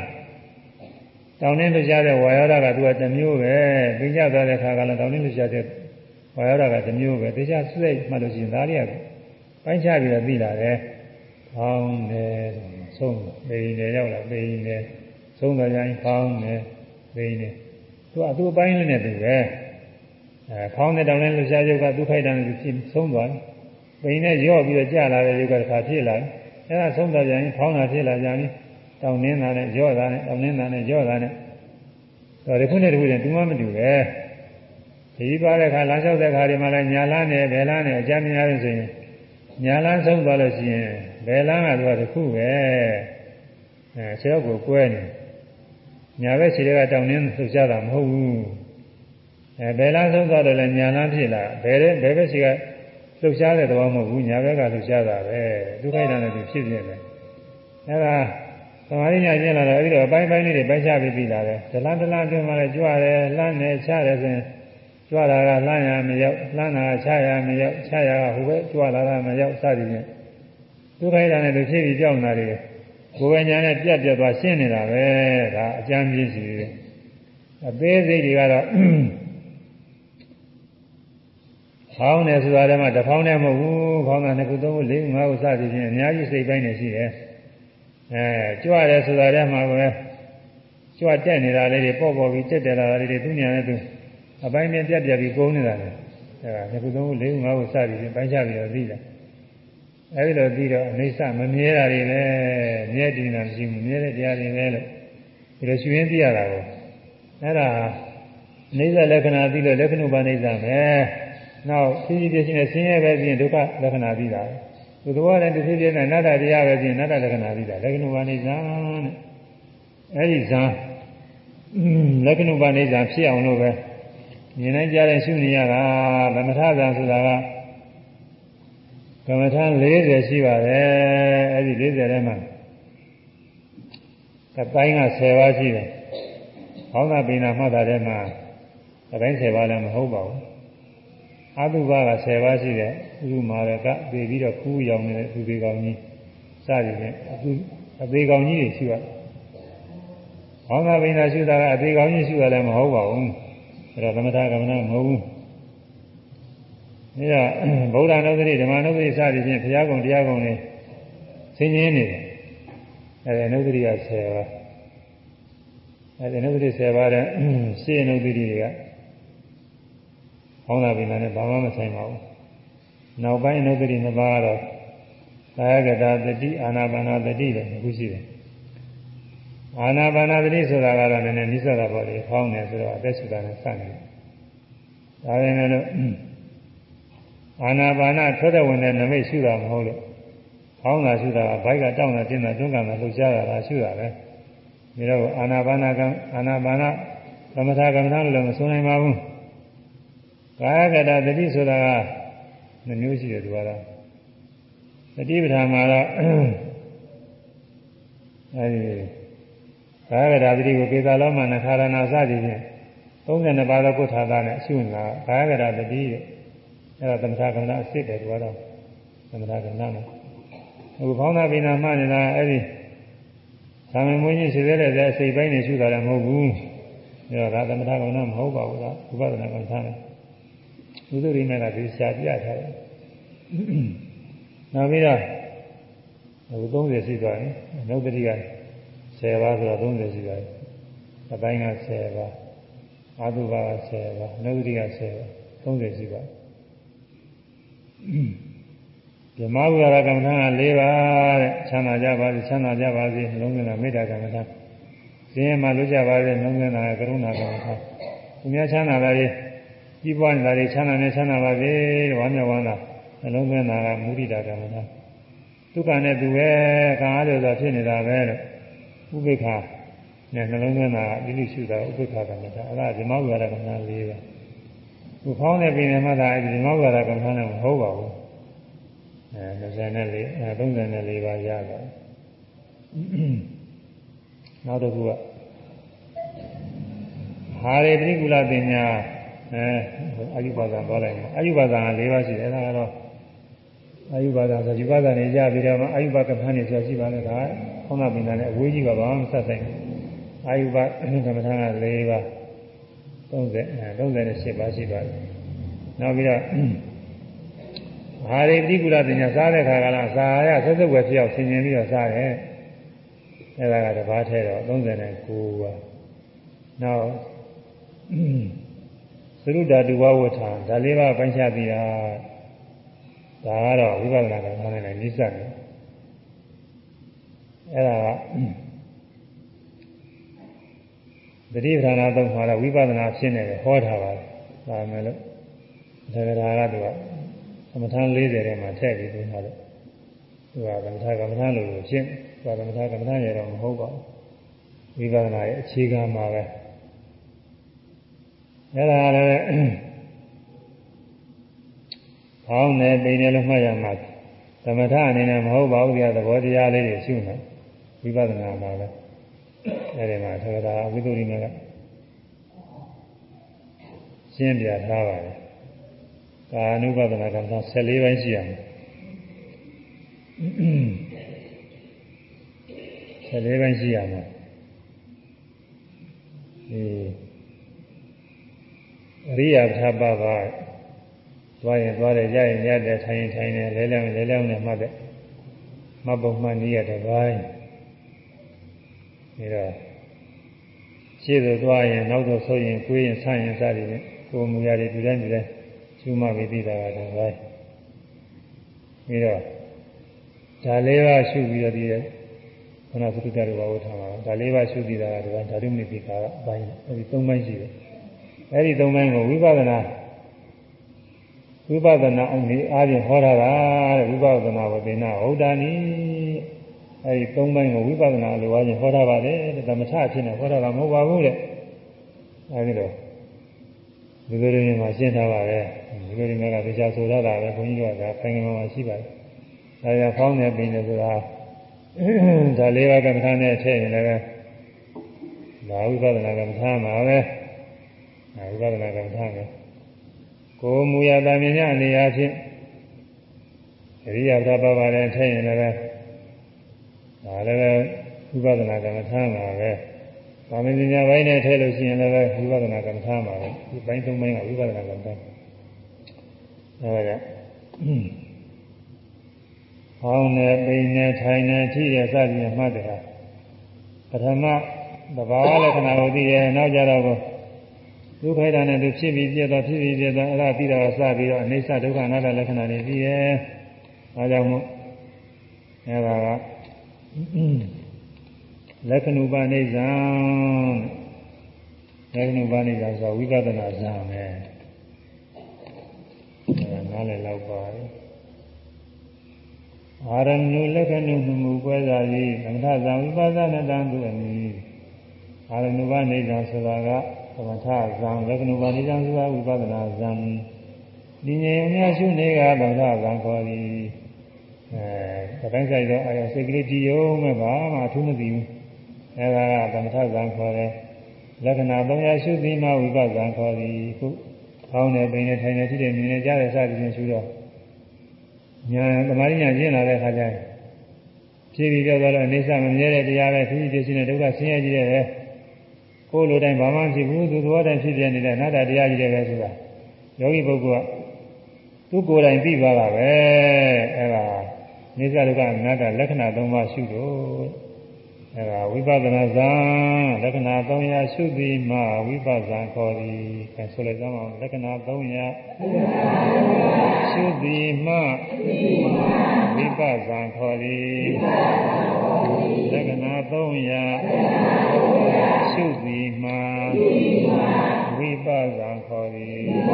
တောင်းနှင်းလှရှားတဲ့ဝါယောဓာကသူကတစ်မျိုးပဲပြင်းကျသွားတဲ့ခါကလည်းတောင်းနှင်းလှရှားတဲ့ဝါယောဓာကတစ်မျိုးပဲတရားစိတ်မှတ်လို့ရှိရင်ဒါလေးကပိုင်းခြားပြီးတော့သိလာတယ်။ဖောင်းတယ်ဆုံးပိန်တယ်ရောက်လာပိန်တယ်ဆုံးတော့ရင်ဖောင်းတယ်ပိန်တယ် သူကသူ့အပိုင်းလေးနဲ့သူပဲအဲဖောင်းတဲ့တောင်နဲ့လှရှားရုပ်ကသူ့ခိုက်တန်းနဲ့ဖြစ်ဆုံးသွားတယ်။ပိန်နဲ့ရော့ပြီးတော့ကြာလာတဲ့ရုပ်ကတစ်ခါဖြစ်လာတယ်။အဲဒါဆုံးတော့ရင်ဖောင်းတာဖြစ်လာကြရင်တောင်နှင်းတာနဲ့ရော့တာနဲ့တောင်နှင်းတာနဲ့ရော့တာနဲ့တော့ဒီခုနဲ့ဒီခုနဲ့တူမှမတူပဲ။ဒီပါတဲ့ခါလမ်းလျှောက်တဲ့ခါဒီမှာလည်းညာလန်းနဲ့ဘယ်လန်းနဲ့အကြမ်းများလို့ဆိုရင်ညာလန်းဆုံးသွားလို့ရှိရင်ဘယ်လန်းကတော့တစ်ခုပဲအဲခြေတော့ကိုကွဲနေ ညာဘက်ခြေတွေကတောင်းနှင်းလှုပ်ရှားတာမဟုတ်ဘူးအဲဘယ်လန်းဆုံးသွားတော့လည်းညာလန်းဖြစ်လာဘယ်ဘယ်ဘက်ခြေကလှုပ်ရှားတဲ့သဘောမဟုတ်ဘူးညာဘက်ကလှုပ်ရှားတာပဲဒုက္ခိတနဲ့သူဖြစ်နေတယ်အဲဒါသမာဓိညာကျင့်လာတော့အဲဒီတော့အပိုင်းပိုင်းလေးတွေပိုင်းခြားပြီးပြီလာတယ်ဒလန်ဒလန်အတွင်းမှာလည်းကြွတယ်လှမ်းတယ်ချတယ်ဆိုရင်ကြွလာတာလှမ်းရမရောက်လှမ်းတာချရမရောက်ချရကဟိုပဲကြွလာတာမရောက်စသည်ဖြင့်ဒုက္ခိတနဲ့သူဖြစ်ပြီးကြောက်နေတာတွေ ကိုယ်ဝိညာဉ်နဲ့ပြတ်ပြတ်သွားရှင်းနေတာပဲဒါအကျမ်းပြည့်စီတယ်အသေးစိတ်တွေကတော့ဖောင်းတယ်ဆိုတာတည်းမှာတစ်ဖောင်းနဲ့မဟုတ်ဘူးဖောင်းတာနှစ်ခုသုံးခုလေးခုငါးခုစသည်ဖြင့်အများကြီးစိတ်ပိုင်းနေရှိတယ်အဲကြွတယ်ဆိုတာတည်းမှာပဲကြွတက်နေတာလေးတွေပေါ့ပေါ့ပြီးတက်တယ်လာတာလေးတွေသူညာနဲ့သူအပိုင်းနဲ့ပြတ်ပြတ်ပြီးကုန်းနေတာလေအဲဒါနှစ်ခုသုံးခုလေးခုငါးခုစသည်ဖြင့်ပိုင်းခြားပြီးတော့သိတယ် အဲဒီလိုပြီးတော့အိဋ္ဌမမြဲတာတွေပဲမြဲတည်နေတာမရှိဘူးမြဲတဲ့တရားတွေပဲလို့ဒီလိုရှင်ရင်းသိရတာကိုအဲ့ဒါအိဋ္ဌလက္ခဏာသိလို့လက္ခဏုပအိဋ္ဌပဲနောက်သိသိပြည့်စုံတဲ့ဆင်းရဲပဲပြင်ဒုက္ခလက္ခဏာသိတာသူတော်လည်းတစ်ဖြည်းဖြည်းနဲ့နတ္တတရားပဲပြင်နတ္တလက္ခဏာသိတာလက္ခဏုပအိဋ္ဌတဲ့အဲ့ဒီဇာလက္ခဏုပအိဋ္ဌဖြစ်အောင်လို့ပဲမြင်နိုင်ကြတဲ့ရှုနေရတာသမထဇာဆိုတာက ကမ္မထ40ရှိပါတယ်အဲ့ဒီ40ထဲမှာအပိုင်းက10ပါးရှိတယ်။ဟောင်းသာပိဏမှတ်တာထဲမှာအပိုင်း10ပါးလည်းမဟုတ်ပါဘူး။အတုပက10ပါးရှိတယ်။ဥမာရကပြေပြီးတော့ခူးရောင်နေတဲ့သူသေးကောင်ကြီးစသည်ဖြင့်အသူအသေးကောင်ကြီးတွေရှိရတယ်။ဟောင်းသာပိဏရှိတာကအသေးကောင်ကြီးရှိရလည်းမဟုတ်ပါဘူး။အဲ့တော့သမထကမ္မနာမဟုတ်ဘူး။ ဒါဗုဒ္ဓနုဒတိဓမ္မနုဒတိစသည်ဖြင့်ဘုရားကုံတရားကုံတွေဆင်းရဲနေတယ်အဲဒီနုဒတိက10ပါးအဲဒီနုဒတိ10ပါးတဲ့ရှေ့နုဒတိတွေကဟောင်းလာပြီလားနဲ့ဘာမှမဆိုင်ပါဘူးနောက်ပိုင်းနုဒတိ2ပါးကတော့ကာယကတာတတိအာနာပါနာတတိလည်းအခုရှိတယ်အာနာပါနာတတိဆိုတာကတော့လည်းနည်းနည်းနိစ္စတာပေါ့လေဟောင်းနေဆိုတော့အသက်ရှူတာနဲ့စတယ်ဒါပေမဲ့လို့ အာနာပါနထွက်တဲ့ဝင်တဲ့နမိတ်ရှုတာမဟုတ်လို့ဟောင်းတာရှုတာကဘိုက်ကတောင်းတာတင်းတာတွန်းကန်တာလှုပ်ရှားတာလားရှုတာပဲဒါတော့အာနာပါနကအာနာပါနသမထကမ္မထာလို့လည်းမဆိုနိုင်ပါဘူးကာယကတသတိဆိုတာကနှမျိုးရှိတယ်သူကတော့သတိပဋ္ဌာန်မှာတော့အဲဒီဘာဂရာတိကိုကေသာလောမနခါရဏစသည်ဖြင့်32ပါးသောကုဋ္ဌာသနဲ့အရှုနာဘာဂရာတတိတဲ့ အဲဒါသမထကမ္မအစစ်တယ်ကွာတော့သမထကမ္မမှာအခုဘောင်းသာပိနာမှနေတာအဲဒီသာမန်မွေးကြီးရှိသေးတဲ့အစိတ်ပိုင်းနေရှုတာလည်းမဟုတ်ဘူးအဲဒါသမထကမ္မမဟုတ်ပါဘူးလားဥပဒနာကမ္မထာနဲ့ဘုသူရိမေကဒီရှားပြထားတယ်နောက်ပြီးတော့အခု30ရှိသွားရင်နောက်တစ်တိက10ပါးဆိုတော့30ရှိသွားပြီအပိုင်းက10ပါးအာသုဘက10ပါးနောက်တစ်တိက10ပါး30ရှိသွားပြီ ဓမ္မဝိရကမ္မထာက၄ပါးတဲ့ချမ်းသာကြပါစေချမ်းသာကြပါစေနှလုံးသွင်းတာမေတ္တာကမ္မထာစင်ရမှာလွတ်ကြပါစေနှလုံးသွင်းတာကရုဏာကမ္မထာသူများချမ်းသာပါလေကြီးပွားနေတာတွေချမ်းသာနေချမ်းသာပါစေတဲ့ဝမ်းမြောက်ဝမ်းသာနှလုံးသွင်းတာကမုဒိတာကမ္မထာဒုက္ခနဲ့သူပဲခံအားလို့ဆိုဖြစ်နေတာပဲလို့ဥပိ္ပခာနဲ့နှလုံးသွင်းတာအလိရှုတာဥပိ္ပခာကမ္မထာအဲ့ဒါဓမ္မဝိရကမ္မထာ၄ပါး ခုဖောင်းတဲ့ပြင်မှာဒါအဲဒီဓမ္မဝိရကမ္မထာနဲ့မဟုတ်ပါဘူးအဲ24အဲ34ပါးရတာနောက်တစ်ခုကဟာရေပရိကူလတင်ညာအဲအာယုပါဒံသွားလိုက်မယ်အာယုပါဒံက၄ပါးရှိတယ်အဲဒါကတော့အာယုပါဒံဆိုဒီပါဒံနေကြပြီးတော့မှအာယုပါကမ္မထာနေဆိုရှိပါလေဒါခေါင်းနာပင်တာနဲ့အဝေးကြီးပါဘာမှမဆက်ဆိုင်ဘူးအာယုပါကမ္မထာက၄ပါး 30အဲ38ပါးရှိပါတယ်နောက်ပြီးတော့ဟာရိတိကုလတင်ညာစားတဲ့ခါကလားစာရဆက်စုပ်ွယ်ပြောက်ဆင်ញင်ပြီးတော့စားတယ်အဲဒါကတပါးထဲတော့39ပါးနောက်သရုဒ္ဓတုဝဝဋ္ဌာဒါလေးပါးပိုင်းခြားပြီးတာဒါကတော့ဝိပဿနာကထားနေတယ်နိစ္စတယ်အဲ့ဒါက တတိပဌာနာသုံးမှာတော့ဝိပဿနာဖြစ်နေတယ်ဟောထားပါတယ်ဒါမယ်လို့ဒါကဒါကတော့သမထ40ထဲမှာထည့်ပြီးပြောထားတယ်သူကသမထကမ္မထလို့လို့ဖြစ်သူကသမထကမ္မထရတော့မဟုတ်ပါဘူးဝိပဿနာရဲ့အခြေခံမှာပဲအဲ့ဒါလည်းဖောင်းနေပိနေလို့မှတ်ရမှာသမထအနေနဲ့မဟုတ်ပါဘူးကြာသဘောတရားလေးတွေရှုနေဝိပဿနာမှာလည်း အဲ့ဒီမှာသက္ကတာဝိသုရိမေကရှင်းပြထားပါတယ်ကာနုပဒနာကံ14ပိုင်းရှိရမယ်14ပိုင်းရှိရမယ်ဒီအရိယာသဘပါသွားရင်သွားတယ်ရရင်ရတယ်ထိုင်ရင်ထိုင်တယ်လဲလဲလဲလဲနဲ့မှတ်တယ်မှတ်ပုံမှန်နည်းရတဲ့ဘိုင်း ဒါတော့ရှေ့သို့သွားရင်နောက်သို့ဆိုရင်ကိုယ်ရင်ဆန့်ရင်စသည်ဖြင့်ကိုယ်မူရည်ဒီတိုင်းဒီတိုင်းရှုမှတ်ပြီးသိတာကတော့ဘိုင်းပြီးတော့ဒါလေးပါရှုပြီးတော့ဒီခဏသုတ္တရဘာဝထားမှာဒါလေးပါရှုပြီးတာကတော့ဓာတုမိပိကာကအပိုင်းအဲဒီ၃ပိုင်းရှိတယ်အဲ့ဒီသုံးပိုင်းကိုဝိပဿနာဝိပဿနာအနေအားဖြင့်ဟောတာကတဲ့ဝိပဿနာဝေဒနာဟုတ်တာနီ အဲ့ဒီသုံးပိုင်းကိုဝိပဿနာလိုအားဖြင့်ဟောတာပါလေတဲ့သမထအဖြစ်နဲ့ဟောတာကမဟုတ်ပါဘူးတဲ့အဲ့ဒီတော့ဒီလိုတွေမှာရှင်းထားပါပဲဒီလိုတွေကတရားဆိုရတာပဲဘုန်းကြီးကခိုင်ခိုင်မာမာရှိပါတယ်ဒါရဖောင်းနေပြီလေဆိုတာဒါလေးပါးကမ္မထာနဲ့ထည့်ရင်လည်းဒါဝိပဿနာကမ္မထာမှာပဲဝိပဿနာကမ္မထာပဲကိုမူရတာမြင်ရအနေအားဖြင့်အရိယာသဘာဝနဲ့ထည့်ရင်လည်း ဒါလည်းဝိပဿနာကမ္မထာမှာပဲ။ဗာမဉာဏ်ပိုင်းနဲ့ထည့်လို့ရှိရင်လည်းဝိပဿနာကမ္မထာမှာပဲ။ဒီပိုင်းသုံးပိုင်းကဝိပဿနာကမ္မထာ။အဲဒါကဟောင်းနေပိနေထိုင်နေထိရစသည်မှတ်တယ်ဟာပထမသဘာဝလက္ခဏာကိုသိတယ်နောက်ကြတော့ဒုက္ခိတာနဲ့သူဖြစ်ပြီးပြည့်သွားဖြစ်ပြီးပြည့်သွားအဲ့ဒါပြီးတော့စပြီးတော့အိဋ္ဌဒုက္ခအနတ္တလက္ခဏာတွေပြီးရဲ့အဲဒါကြောင့်မို့အဲ့ဒါက လက္ခဏုပနိစ္စံလက္ခဏုပနိစ္စဆိုဝိပဿနာဇာမယ်အဲနားလည်လောက်ပါတယ်အာရဏုလက္ခဏုမှုပွဲသာသည်သမထဇံဝိပဿနာတံသူအမည်အာရဏုပနိစ္စဆိုတာကသမထဇံလက္ခဏုပါဏိဇံသုဝဝိပဿနာဇံဒီငြိမ်အများရှုနေကသမထဇံခေါ်သည် အဲတိုင်းဆိုင်တော့အဲစိတ်ကလေးကြည်ယုံမဲ့ဘာမှအထူးမသိဘူးအဲဒါကသမထဇံခေါ်တယ်လက္ခဏာ300ရှုသိမှဝိပဿနာခေါ်သည်ခုကောင်းတယ်ပိန်နဲ့ထိုင်နေရှိတယ်မြင်နေကြတယ်စသည်ဖြင့်ရှုတော့ညာသမာဓိညာကျင့်လာတဲ့အခါကျရင်ဖြည်းဖြည်းပြောတော့အိဋ္ဌမမြဲတဲ့တရားပဲဖြည်းဖြည်းဖြစ်နေဒုက္ခဆင်းရဲကြီးတယ်ပဲကိုယ်လိုတိုင်းဘာမှဖြစ်ဘူးသူသဘောတိုင်းဖြစ်ပြနေတဲ့အနာတ္တတရားကြီးတယ်ပဲဆိုတာယောဂီပုဂ္ဂိုလ်ကသူကိုယ်တိုင်သိသွားတာပဲအဲဒါ နိစ္စဒုက္ခအနတ္တလက္ခဏာ၃ပါးရှုလို့အဲဒါဝိပဿနာဇာလက္ခဏာ300ရှုသည်မှဝိပဿနာခေါ်သည်အဲဆိုလိုက်ကြအောင်လက္ခဏာ300ရှုသည်မှဝိပဿနာခေါ်သည်လက္ခဏာ300ရှုသည်မှဝိပဿနာခေါ်သည်မ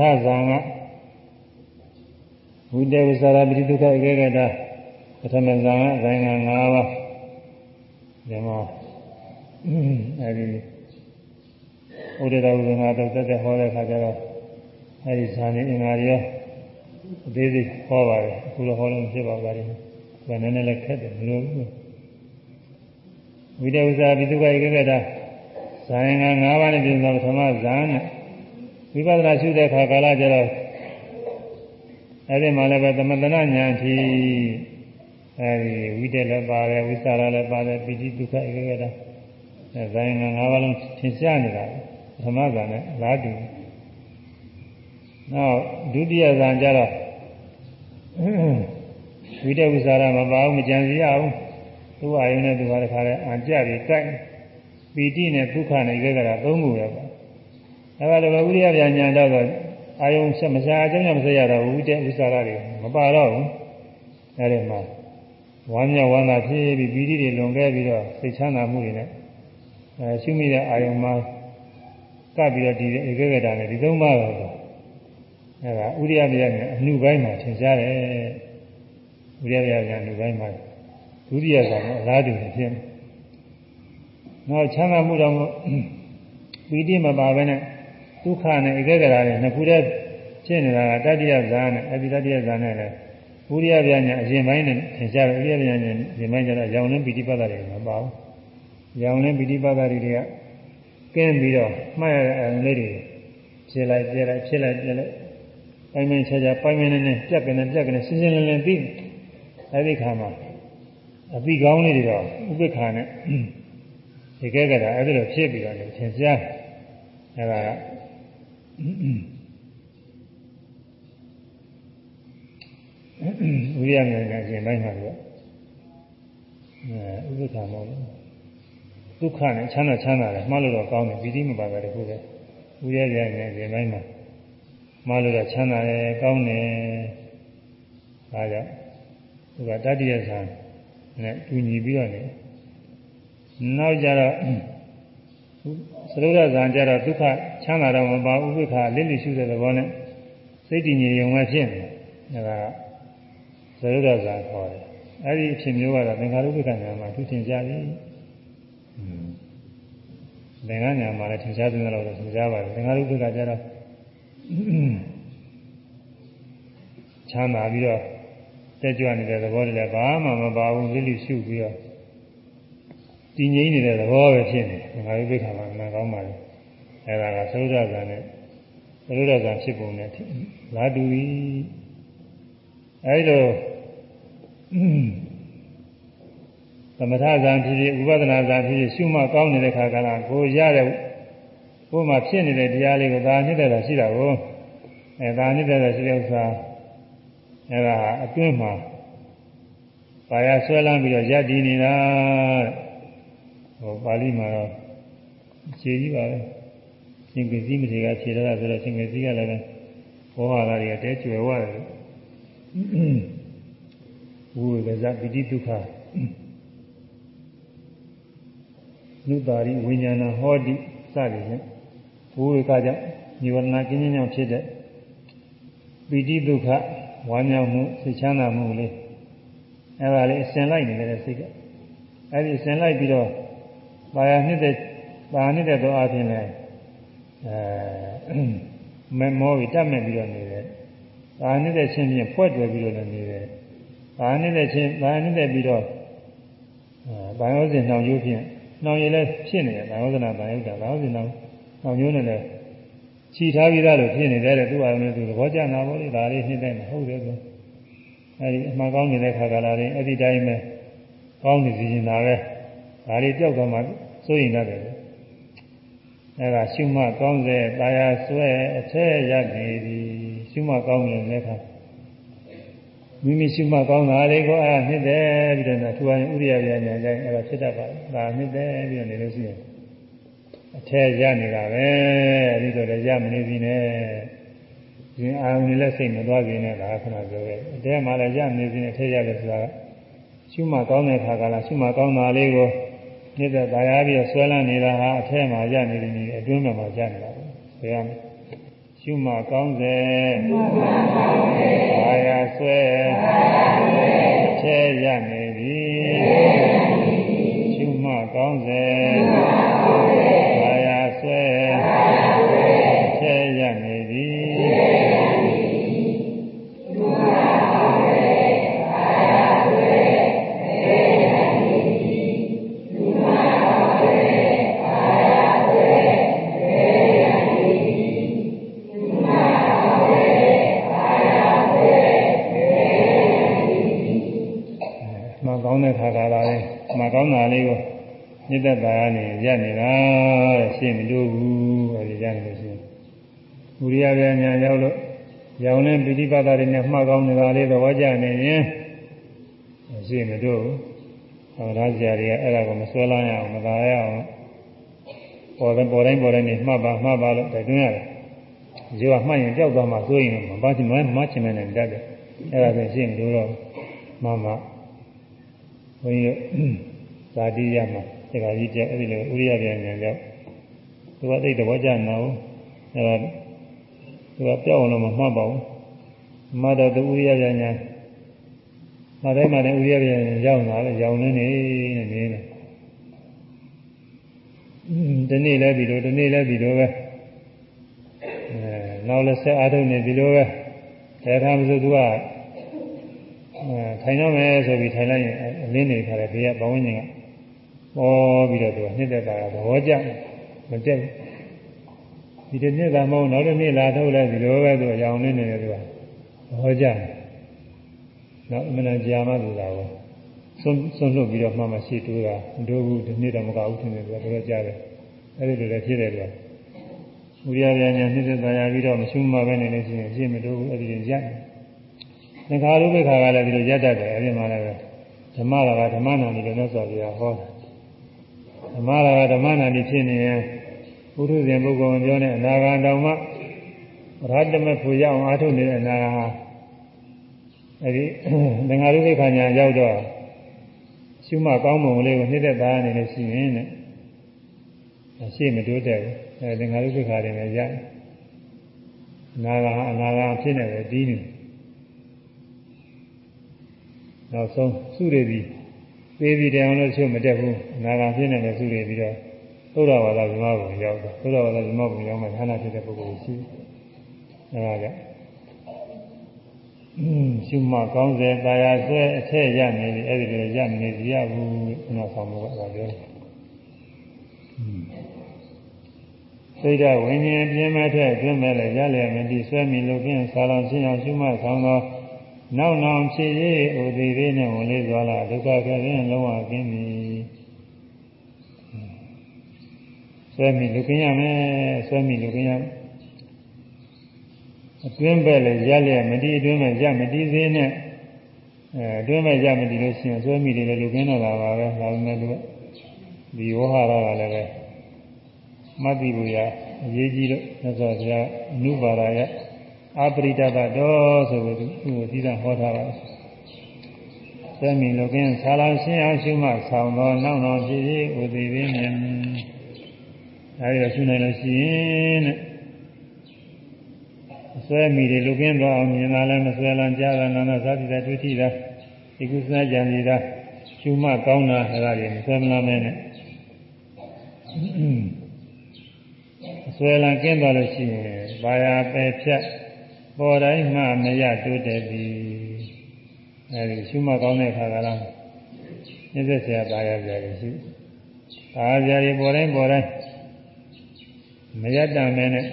ထဇာကဝိတေဝသရာပိဒုက္ခဧကဂတပထမဇာကအတိုင်းက၅ပါးဒီမှာအဲဒီ ဥဒ္ဒရာဝိငါတော့တက်တက်ဟောတဲ့ခါကျတော့အဲဒီဇာနေအင်္ဂါရောအသေးစိတ်ဟောပါတယ်အခုတော့ဟောလို့ဖြစ်ပါပါလိမ့်မယ်နည်းနည်းလည်းခက်တယ်မလို့ဝိတေဝသရာပိဒုက္ခဧကဂတဇာရင်က၅ပါးနဲ့ပြင်သောပထမဇာနဲ့ဝိပဿနာရှုတဲ့အခါကာလကျတော့အဲဒီမှာလည်းပဲသမထနာဉာဏ်ဖြင့်အဲဒီဝိတ္တလည်းပါတယ်ဝိသရာလည်းပါတယ်ပိဋိဒုက္ခဧကဂတအဲဇာယငါ၅ပါးလုံးသင်ရှားနေတာ ဓမ္မဇာနဲ့အလားတူနောက်ဒုတိယဇာကျတော့ဝိတ္တဝိသရာမပါဘူးမကြံစီရဘူးသူ့အာယုန်နဲ့သူဟာတခါလဲအံကြပြီးကြိုက်ပီတိနဲ့ဒုက္ခနဲ့ဧကဂတသုံးခုပဲပေါ့အဲဒါလိုဝိရိယပြညာတော့အာယုံဆက်မစားအကြောင်းမဆက်ရတော့ဝိတေဥစ္စာရတွေမပါတော့ဘူးအဲဒီမှာဝမ်းမြောက်ဝမ်းသာဖြစ်ပြီးပီတိတွေလွန်ခဲ့ပြီးတော့စိတ်ချမ်းသာမှုတွေနဲ့အဲရှုမိတဲ့အာယုံမှာ ကပ်ပြီးတော့ဒီဧကဂတနဲ့ဒီသုံးပါးတော့အဲဒါဥရိယပြညာအမှုပိုင်းမှာသင်ကြားတယ်ဥရိယပြညာအမှုပိုင်းမှာဒုတိယဆောင်အလားတူဖြစ်နေနောက်ချမ်းသာမှုတော့ပီတိမပါဘဲနဲ့ဒုက္ခနဲ့ဧကဂရနဲ့နှစ်ခုတည်းဖြစ်နေတာကတတိယဇာနဲ့အပိတတိယဇာနဲ့လည်းဥရိယပြညာအရင်ပိုင်းနဲ့သင်ကြားတယ်ဥရိယပြညာအရင်ပိုင်းကျတော့ရောင်လင်းပိဋိပတ်တာတွေမပါဘူးရောင်လင်းပိဋိပတ်တာတွေက ကင်းပြီးတော့မှတ်ရတဲ့အရင်လေးတွေဖြစ်လိုက်ပြလိုက်ဖြစ်လိုက်ပြလိုက်ပိုင်းပိုင်းခြားခြားပိုင်းပိုင်းနဲ့နဲ့ပြက်ကနေပြက်ကနေရှင်းရှင်းလင်းလင်းသိအဲဒီခါမှာအပိကောင်းလေးတွေတော့ဥပိ္ပခာနဲ့ဒီကဲကတာအဲ့ဒါလိုဖြစ်ပြီးတော့သင်ကြားအဲ့ဒါကဝိရမေကအရှင်ပိုင်းမှာတော့အဲဥပ္ပခါမောလို့ ဒုက္ခနဲ့ချမ်းသာချမ်းသာတယ်မှားလို့တော့ကောင်းတယ်ပီတိမပါတာတခုပဲဝိရမေကအရှင်ပိုင်းမှာမှားလို့တော့ချမ်းသာတယ်ကောင်းတယ်ဒါကြောင့်သူကတတိယဆံနဲ့တူညီပြီးတော့နေနောက်ကြတော့သရုပ်ရဇာကြတော့ဒုက္ခချမ်းသာတော့မပါဥပိ္ပခာလစ်လိရှုတဲ့သဘောနဲ့စိတ်တည်ငြိမ်ရုံပဲဖြစ်နေတယ်ဒါကသရုပ်ရဇာခေါ်တယ်အဲ့ဒီအဖြစ်မျိုးကတော့သင်္ခါရုပ္ပခညာမှာသူသင်ကြပြီ သင်္ခါညာမှာလည်းသင်ကြားသင်တော့သင်ကြားပါတယ်သင်္ခါရုပ္ပခကြတော့ချမ်းသာပြီးတော့တက်ကြွနေတဲ့သဘောတွေလည်းဘာမှမပါဘူးလစ်လိရှုပြီးတော့တည်ငြိမ်နေတဲ့သဘောပဲဖြစ်နေတယ်ငါတို့သိခါမှာနားကောင်းပါလေအဲဒါကသုဒ္ဓဇာနဲ့သုဒ္ဓဇာဖြစ်ပုံနဲ့လာတူပြီအဲဒီလို သမထဇာဖြစ်ဖြစ်ဥပဒနာဇာဖြစ်ဖြစ်ရှုမှတ်ကောင်းနေတဲ့ခါကလာကိုရတဲ့ကိုယ်မှာဖြစ်နေတဲ့တရားလေးကိုသာနှစ်တဲ့တာရှိတာကိုအဲဒါနှစ်တဲ့တာရှိတဲ့ဥစ္စာအဲဒါအတွင်းမှာပါရဆွဲလန်းပြီးတော့ယက်တည်နေတာတဲ့ဟောပါဠိမှာတော့ခြေကြီးပါပဲရှင်ကစီမထေကခြေရတာဆိုတော့ရှင်ကစီကလည်းဘောဟာလာတွေကတဲကျွယ်ဝတယ်ဝိဝေဇပိတိဒုက္ခ နုတာရိဝိညာဏဟောတိစသည်ဖြင့်ဘုဝေကကြောင့်ညီဝရဏကင်းခြင်းကြောင့်ဖြစ်တဲ့ပီတိဒုက္ခဝမ်းမြောက်မှုစိတ်ချမ်းသာမှုလေးအဲဒါလေးအစဉ်လိုက်နေတယ်စိတ်ကအဲဒီအစဉ်လိုက်ပြီးတော့ပါရနှစ်တဲ့ပါရနှစ်တဲ့တော့အပြင်လဲအဲမမောပြီးတတ်မဲ့ပြီးတော့နေတယ်ပါရနှစ်တဲ့ချင်းချင်းဖွဲ့တွယ်ပြီးတော့လည်းနေတယ်ပါရနှစ်တဲ့ချင်းပါရနှစ်တဲ့ပြီးတော့အဲဘာယောဇဉ်နှောင်ရိုးဖြင့် နှောင်ရည်လည်းဖြစ်နေတယ်ဘာယောဇနာဘာယုတ်တာဘာယောဇဉ်နှောင်နှောင်ရိုးနဲ့လည်းခြိထားပြီးသားလို့ဖြစ်နေတယ်တဲ့သူ့အာရုံနဲ့သူသဘောကျနာဖို့လေဒါလေးနှိမ့်တယ်မဟုတ်တယ်ဆိုအဲဒီအမှန်ကောင်းနေတဲ့ခါကလာရင်အဲ့ဒီတိုင်းပဲကောင်းနေစီနေတာပဲဒါလေးကြောက်သွားမှစိုးရင်ရတယ်အဲဒါရှုမှတ်ကောင်းစေတာယာဆွဲအထက်ရနေပြီရှုမှတ်ကောင်းနေတဲ့ခါ မိမိရှုမှတ်ကောင်းတာလေးကိုအဲ့ဒါနှစ်တယ်ပြီးတော့ထူအောင်ဥရိယပြညာကြိုင်အဲ့ဒါဖြစ်တတ်ပါဒါနှစ်တယ်ပြီးတော့နေလို့ရှိရင်အထက်ရနေတာပဲအဲဒီတော့လည်းရမနေပြီနဲ့ဒီအာရုံနဲ့စိတ်မသွားပြီနဲ့ဒါခဏပြောခဲ့အတဲမှာလည်းရမနေပြီနဲ့အထက်ရတယ်ဆိုတာရှုမှတ်ကောင်းတဲ့ခါကလာရှုမှတ်ကောင်းတာလေးကိုနေတဲ့ဒါရပြီးဆွဲလန်းနေတာဟာအထက်မှာရနေတယ်နေအတွင်းမှာရနေတာပဲဆိုရမယ် ရှုမှတ်ကောင်းစေဒါရဆွဲအထက်ရနေပြီရှုမှတ်ကောင်းစေ မြစ်သက်တာကနေရက်နေတာတဲ့ရှင်းမလို့ဘူးအဲဒီရက်နေလို့ရှိရင်ဘုရားဗျာညာရောက်လို့ရောင်နဲ့ပိဋိပတ်တာတွေနဲ့မှတ်ကောင်းနေတာလေးသဘောကျနေရင်ရှင်းမလို့ဘူး။ဟောဒါကြတွေကအဲ့ဒါကိုမဆွဲလန်းရအောင်မသာရအောင်ပေါ်တဲ့ပေါ်တိုင်းပေါ်တိုင်းနေမှတ်ပါမှတ်ပါလို့တိုက်တွန်းရတယ်။ဒီကမှတ်ရင်ကြောက်သွားမှဆိုရင်မပါချင်မမချင်မနဲ့တတ်တယ်။အဲ့ဒါဆိုရှင်းမလို့တော့မှမှဘုန်းကြီးဇာတိရမှာ ဒီကကြီးကျအဲ့ဒီလိုဥရိယပြန်ပြန်ကြောက်သူကသိတဲ့ဘောကြနာဘူးအဲ့ဒါသူကပြောက်အောင်လို့မမှတ်ပါဘူးမှတ်တော့သူဥရိယပြန်ညာမတိုင်းမတိုင်းဥရိယပြန်ရောက်လာတယ်ရောင်နေနေနေနေဒီနေ့လည်းဒီလိုဒီနေ့လည်းဒီလိုပဲအဲနောက်လည်းဆက်အားထုတ်နေဒီလိုပဲဒါထားမစို့သူကအဲထိုင်တော့မယ်ဆိုပြီးထိုင်လိုက်ရင်အလင်းနေခါတယ်ဘေးကဘဝင်းကြီးက ပေါ်ပြီးတော့သူကနှစ်သက်တာကသဘောကျမတက်ဘူးဒီတစ်နှစ်သာမဟုတ်နောက်တစ်နှစ်လာထုတ်လဲဒီလိုပဲသူအကြောင်းလေးနေတယ်သူကသဘောကျတယ်နောက်အမှန်တရားကြာမှသူကဟောဆွန့်ဆွန့်လွတ်ပြီးတော့မှမှရှိတိုးတာမတိုးဘူးဒီနှစ်တော့မကဘူးထင်တယ်သူကတော်ကြားတယ်အဲ့ဒီလိုလည်းဖြစ်တယ်သူကဘုရားဗျာညာနှစ်သက်သာရပြီးတော့မရှုမှပဲနေလို့ရှိရင်ရှင်းမတိုးဘူးအဲ့ဒီလိုရက်သင်္ခါရုပ္ပခါကလည်းဒီလိုရက်တတ်တယ်အဲ့ဒီမှာလည်းဓမ္မရာကဓမ္မနာနေတယ်လို့ဆိုပြီးဟောတယ် ဓမ္မရာဓမ္မနာတိဖြစ်နေရင်ဘုရုဇဉ်ပုဂ္ဂိုလ်ပြောတဲ့အနာဂါတောင်မှရဟတမဖူရအောင်အားထုတ်နေတဲ့အနာဂါဟာအဲဒီသင်္ဃာရုပ္ပခဏညာရောက်တော့ရှုမှတ်ကောင်းပုံလေးကိုနှိမ့်သက်သားအနေနဲ့ရှိရင်တဲ့ရှေ့မတိုးတဲ့ဘူးအဲသင်္ဃာရုပ္ပခါတွေလည်းရအနာဂါအနာဂါဖြစ်နေတယ်ဒီနေနောက်ဆုံးစုရည်ပြီး သေးပြီးတယ်အောင်လို့ချုပ်မတက်ဘူးအနာဂါဖြစ်နေတယ်စုရည်ပြီးတော့သုဒ္ဓဝါဒဇမဘုံရောက်တော့သုဒ္ဓဝါဒဇမဘုံရောက်မှဌာနဖြစ်တဲ့ပုဂ္ဂိုလ်ရှိအဲဒါကြောင့်ရှုမှကောင်းစေတာယာဆွဲအထက်ရနေပြီအဲ့ဒီလိုရနေစီရဘူးခဏဆောင်လို့အဲ့ဒါပြောတယ်စိတ်ဓာတ်ဝိညာဉ်ပြင်းမဲ့ထက်အတွင်းမဲ့လည်းရလျက်မတည်ဆွဲမိလို့ဖြင့်ဆာလောင်ရှင်းအောင်ရှုမှဆောင်သော နောက်နောင်ဖြစ်ရေးဥဒီသေးနဲ့ဝင်လေးသွားလာဒုက္ခခရင်လုံးဝကင်းပြီဆွဲမိလူကင်းရမယ်ဆွဲမိလူကင်းရမယ်အတွင်းပဲလေရက်လျက်မတည်အတွင်းပဲရမတည်သေးနဲ့အဲအတွင်းပဲရမတည်လို့ရှိရင်ဆွဲမိတယ်လေလူကင်းတော့တာပါပဲဒါပေမဲ့သူဒီဝဟာရကလည်းပဲမတ်တိဘူရအရေးကြီးလို့သက်စွာဘုရားအနုပါရရဲ့ အပရိဒတတော်ဆိုပြီးသူ့ကိုသီးသန့်ဟောထားပါတယ်။ဆွဲမိလူကင်းဆာလောင်ရှင်းအောင်ရှုမှဆောင်းသောနောက်တော်ဖြစ်၏ဥသိပင်မြင်အဲဒီတော့ရှုနိုင်လို့ရှိရင်တဲ့အစွဲမိတွေလူကင်းသွားအောင်မြင်လာလဲမစွဲလန်းကြားလာနာနာသာတိတာတွေ့ထိတာဒီကုသနာကြံစီတာရှုမှကောင်းတာအဲဒါတွေမစွဲမလန်းမဲနဲ့အစွဲလန်းကင်းသွားလို့ရှိရင်ဘာယာပယ်ဖြတ် ပေါ်တိုင်းမှမရတိုးတက်ပြီအဲဒီရှုမှကောင်းတဲ့ခါကလားညစ်သက်ဆရာပါရကြတယ်ရှိပါရကြရပေါ်တိုင်းပေါ်တိုင်းမရတမ်းမဲနဲ့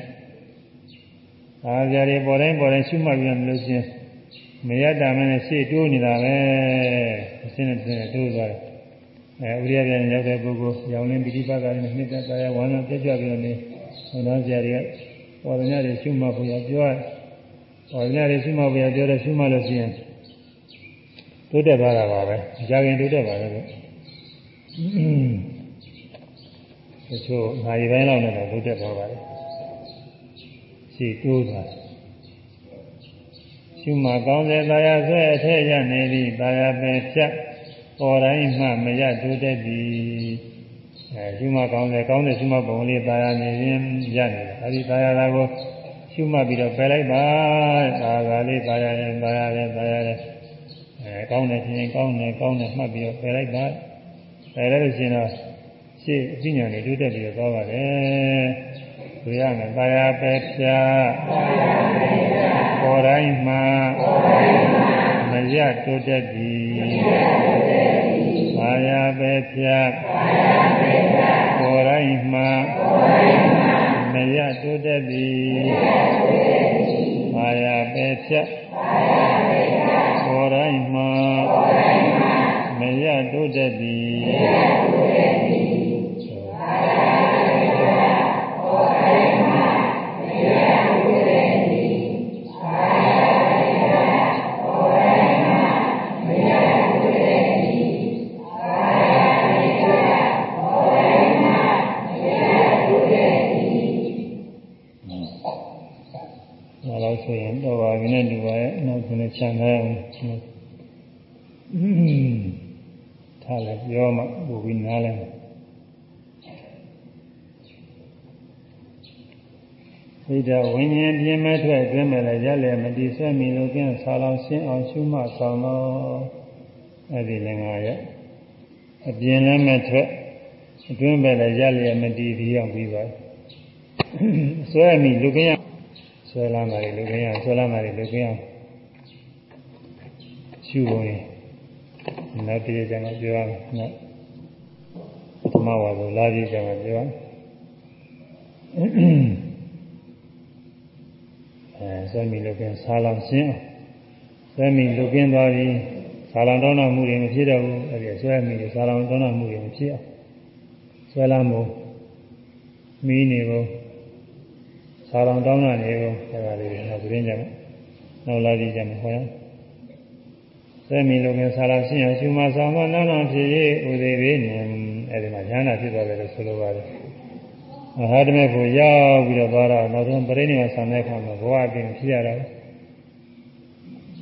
ပါရကြရပေါ်တိုင်းပေါ်တိုင်းရှုမှတ်ပြန်လို့ချင်းမရတမ်းမဲနဲ့ရှေ့တိုးနေတာပဲအစင်းနဲ့တိုးသွားတယ်အဲဥရိယပြန်ရောက်တဲ့ပုဂ္ဂိုလ်ရောင်လင်းပိဋိပတ်ကလည်းနှစ်သက်တရားဝမ်းသာပြည့်ကြပြီးတော့နေဟောတော်ဆရာတွေကပေါ်ရညတွေရှုမှတ်ဖို့ရပြောတယ် ပေါ်ရညတွေရှုမှတ်ဖို့ရပြောတယ်ရှုမှတ်လို့ရှိရင်တိုးတက်သွားတာပါပဲအကြခင်တိုးတက်ပါလေတချို့နိုင်ပိုင်းလောက်နဲ့တိုးတက်သွားပါလေရှိတိုးသွားရှုမှကောင်းတဲ့တရားဆွဲအထက်ရနေပြီတရားပဲဖြတ်ပေါ်တိုင်းမှမရတိုးတက်ပြီအဲရှုမှကောင်းတယ်ကောင်းတဲ့ရှုမှပုံလေးတရားနေရင်ရနေတယ်အဲဒီတရားလာကို ရှုမှပြီးတော့ပယ်လိုက်ပါဒါကလေးတရားရင်တရားရင်တရားရင်အဲကောင်းတယ်ရှင်ကောင်းတယ်ကောင်းတယ်မှတ်ပြီးတော့ပယ်လိုက်ပါပယ်လိုက်လို့ရှင်တော့ရှေ့အဉာဏ်တွေတိုးတက်ပြီးတော့သွားပါတယ်ဆိုရမယ်တရားပဲဖြာပေါ်တိုင်းမှာမရတိုးတက်ပြီးတရားပဲဖြာပေါ်တိုင်းမှာ မရတိုးတက်ပြီးတရားပဲဖြာပေါ်တိုင်းမှာမရတိုးတက်သည်ဒါတော့ဆိုရင်တော့ပါပြီနဲ့ဒီပါရဲ့နောက် ခုနဲ့ခြံထားအောင်ထားလိုက်ပြောမှပို့ပြီးနားလဲသိတာဝိညာဉ်ပြင်းမဲ့ထွက်တွင်းမဲ့လည်းရက်လည်းမတည်ဆွဲမီလို့ကင်းဆာလောင်ရှင်းအောင်ရှုမှဆောင်တော့အဲ့ဒီလည်းငါရဲ့အပြင်းလည်းမဲ့ထွက်အတွင်းမဲ့လည်းရက်လည်းမတည်ပြီးအောင်ပြီးပါဆွဲမီလူကင်းဆွဲလာတယ်လူကင်းဆွဲလာတယ်လူကင်းရှုပုံ ရင်နောက်တည့်ကျမှပြောရမယ်နော်ပထမဝါဆိုလာကြည့်ကျမှပြောရမယ်အဲဆွဲမီလုကင်းဆာလောင်ရှင်းဆွဲမီလုကင်းသွားပြီးဆာလောင်တောင်းတမှုတွေမဖြစ်တော့ဘူးအဲဒီဆွဲမီဆာလောင်တောင်းတမှုတွေမဖြစ်အောင်ဆွဲလာမှုမီးနေဖို့ဆာလောင်တောင်းတနေဖို့အဲဒါလေးနောက်ပြင်းကြမယ်နောက်လာကြည့်ကြမယ်ဟောရ ဆွဲမီလုကင်းဆာလောင်ရှင်းအောင်ရှုမဆောင်တော့နောက်နောက်ဖြစ်ရေးဥသေးပေးနေအဲဒီမှာဉာဏ်နာဖြစ်သွားတယ်လို့ဆိုလိုပါတယ်မဟာဓမေကိုရောက်ပြီးတော့သွားတော့နောက်ဆုံးပရိနိဗ္ဗာန်ဆံတဲ့အခါမှာဘဝအပြင်ဖြစ်ရတာ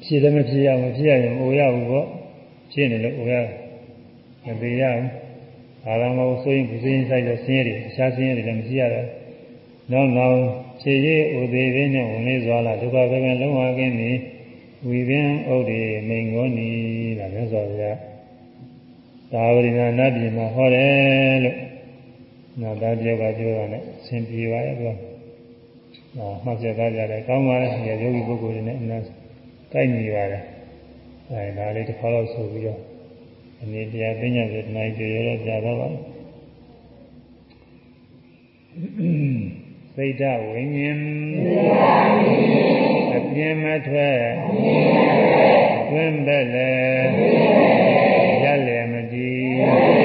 ဖြစ်လည်းမဖြစ်ရဘူးဖြစ်ရရင်အိုရဘူးပေါ့ဖြစ်နေလို့အိုရမသေးရဘူးဒါကမှဆိုရင်ဒီစင်းဆိုင်တဲ့ဆင်းရဲတွေအခြားဆင်းရဲတွေလည်းမရှိရတော့နောက်နောက်ခြေရည်ဥသေးသေးနဲ့ဝင်လေးစွာလာဒုက္ခပဲပဲလုံးဝကင်းနေ ဝီပင်ဥဒိမိန်ကောနီဒါမျိုးဆိုရသာဝရိနာနတ်ပြည်မှာဟောတယ်လို့နောက်သားပြောကပြောတာနဲ့ဆင်ပြေပါရဲ့ကွာ။ဟာမှတ်ချက်သားကြတယ်ကောင်းပါလေ။ယောဂီပုဂ္ဂိုလ်တွေနဲ့အမှန်တိုက်နေပါတယ်။အဲဒါလေးတစ်ခါတော့ဆိုပြီးတော့အနေတရားသိညာဆိုတနိုင်ကြရတော့ကြာတော့ပါ။ စိတ်ဓာဝိညာဉ်အပြင်းမထွက်တွင်ပဲလေရလည်းမတည်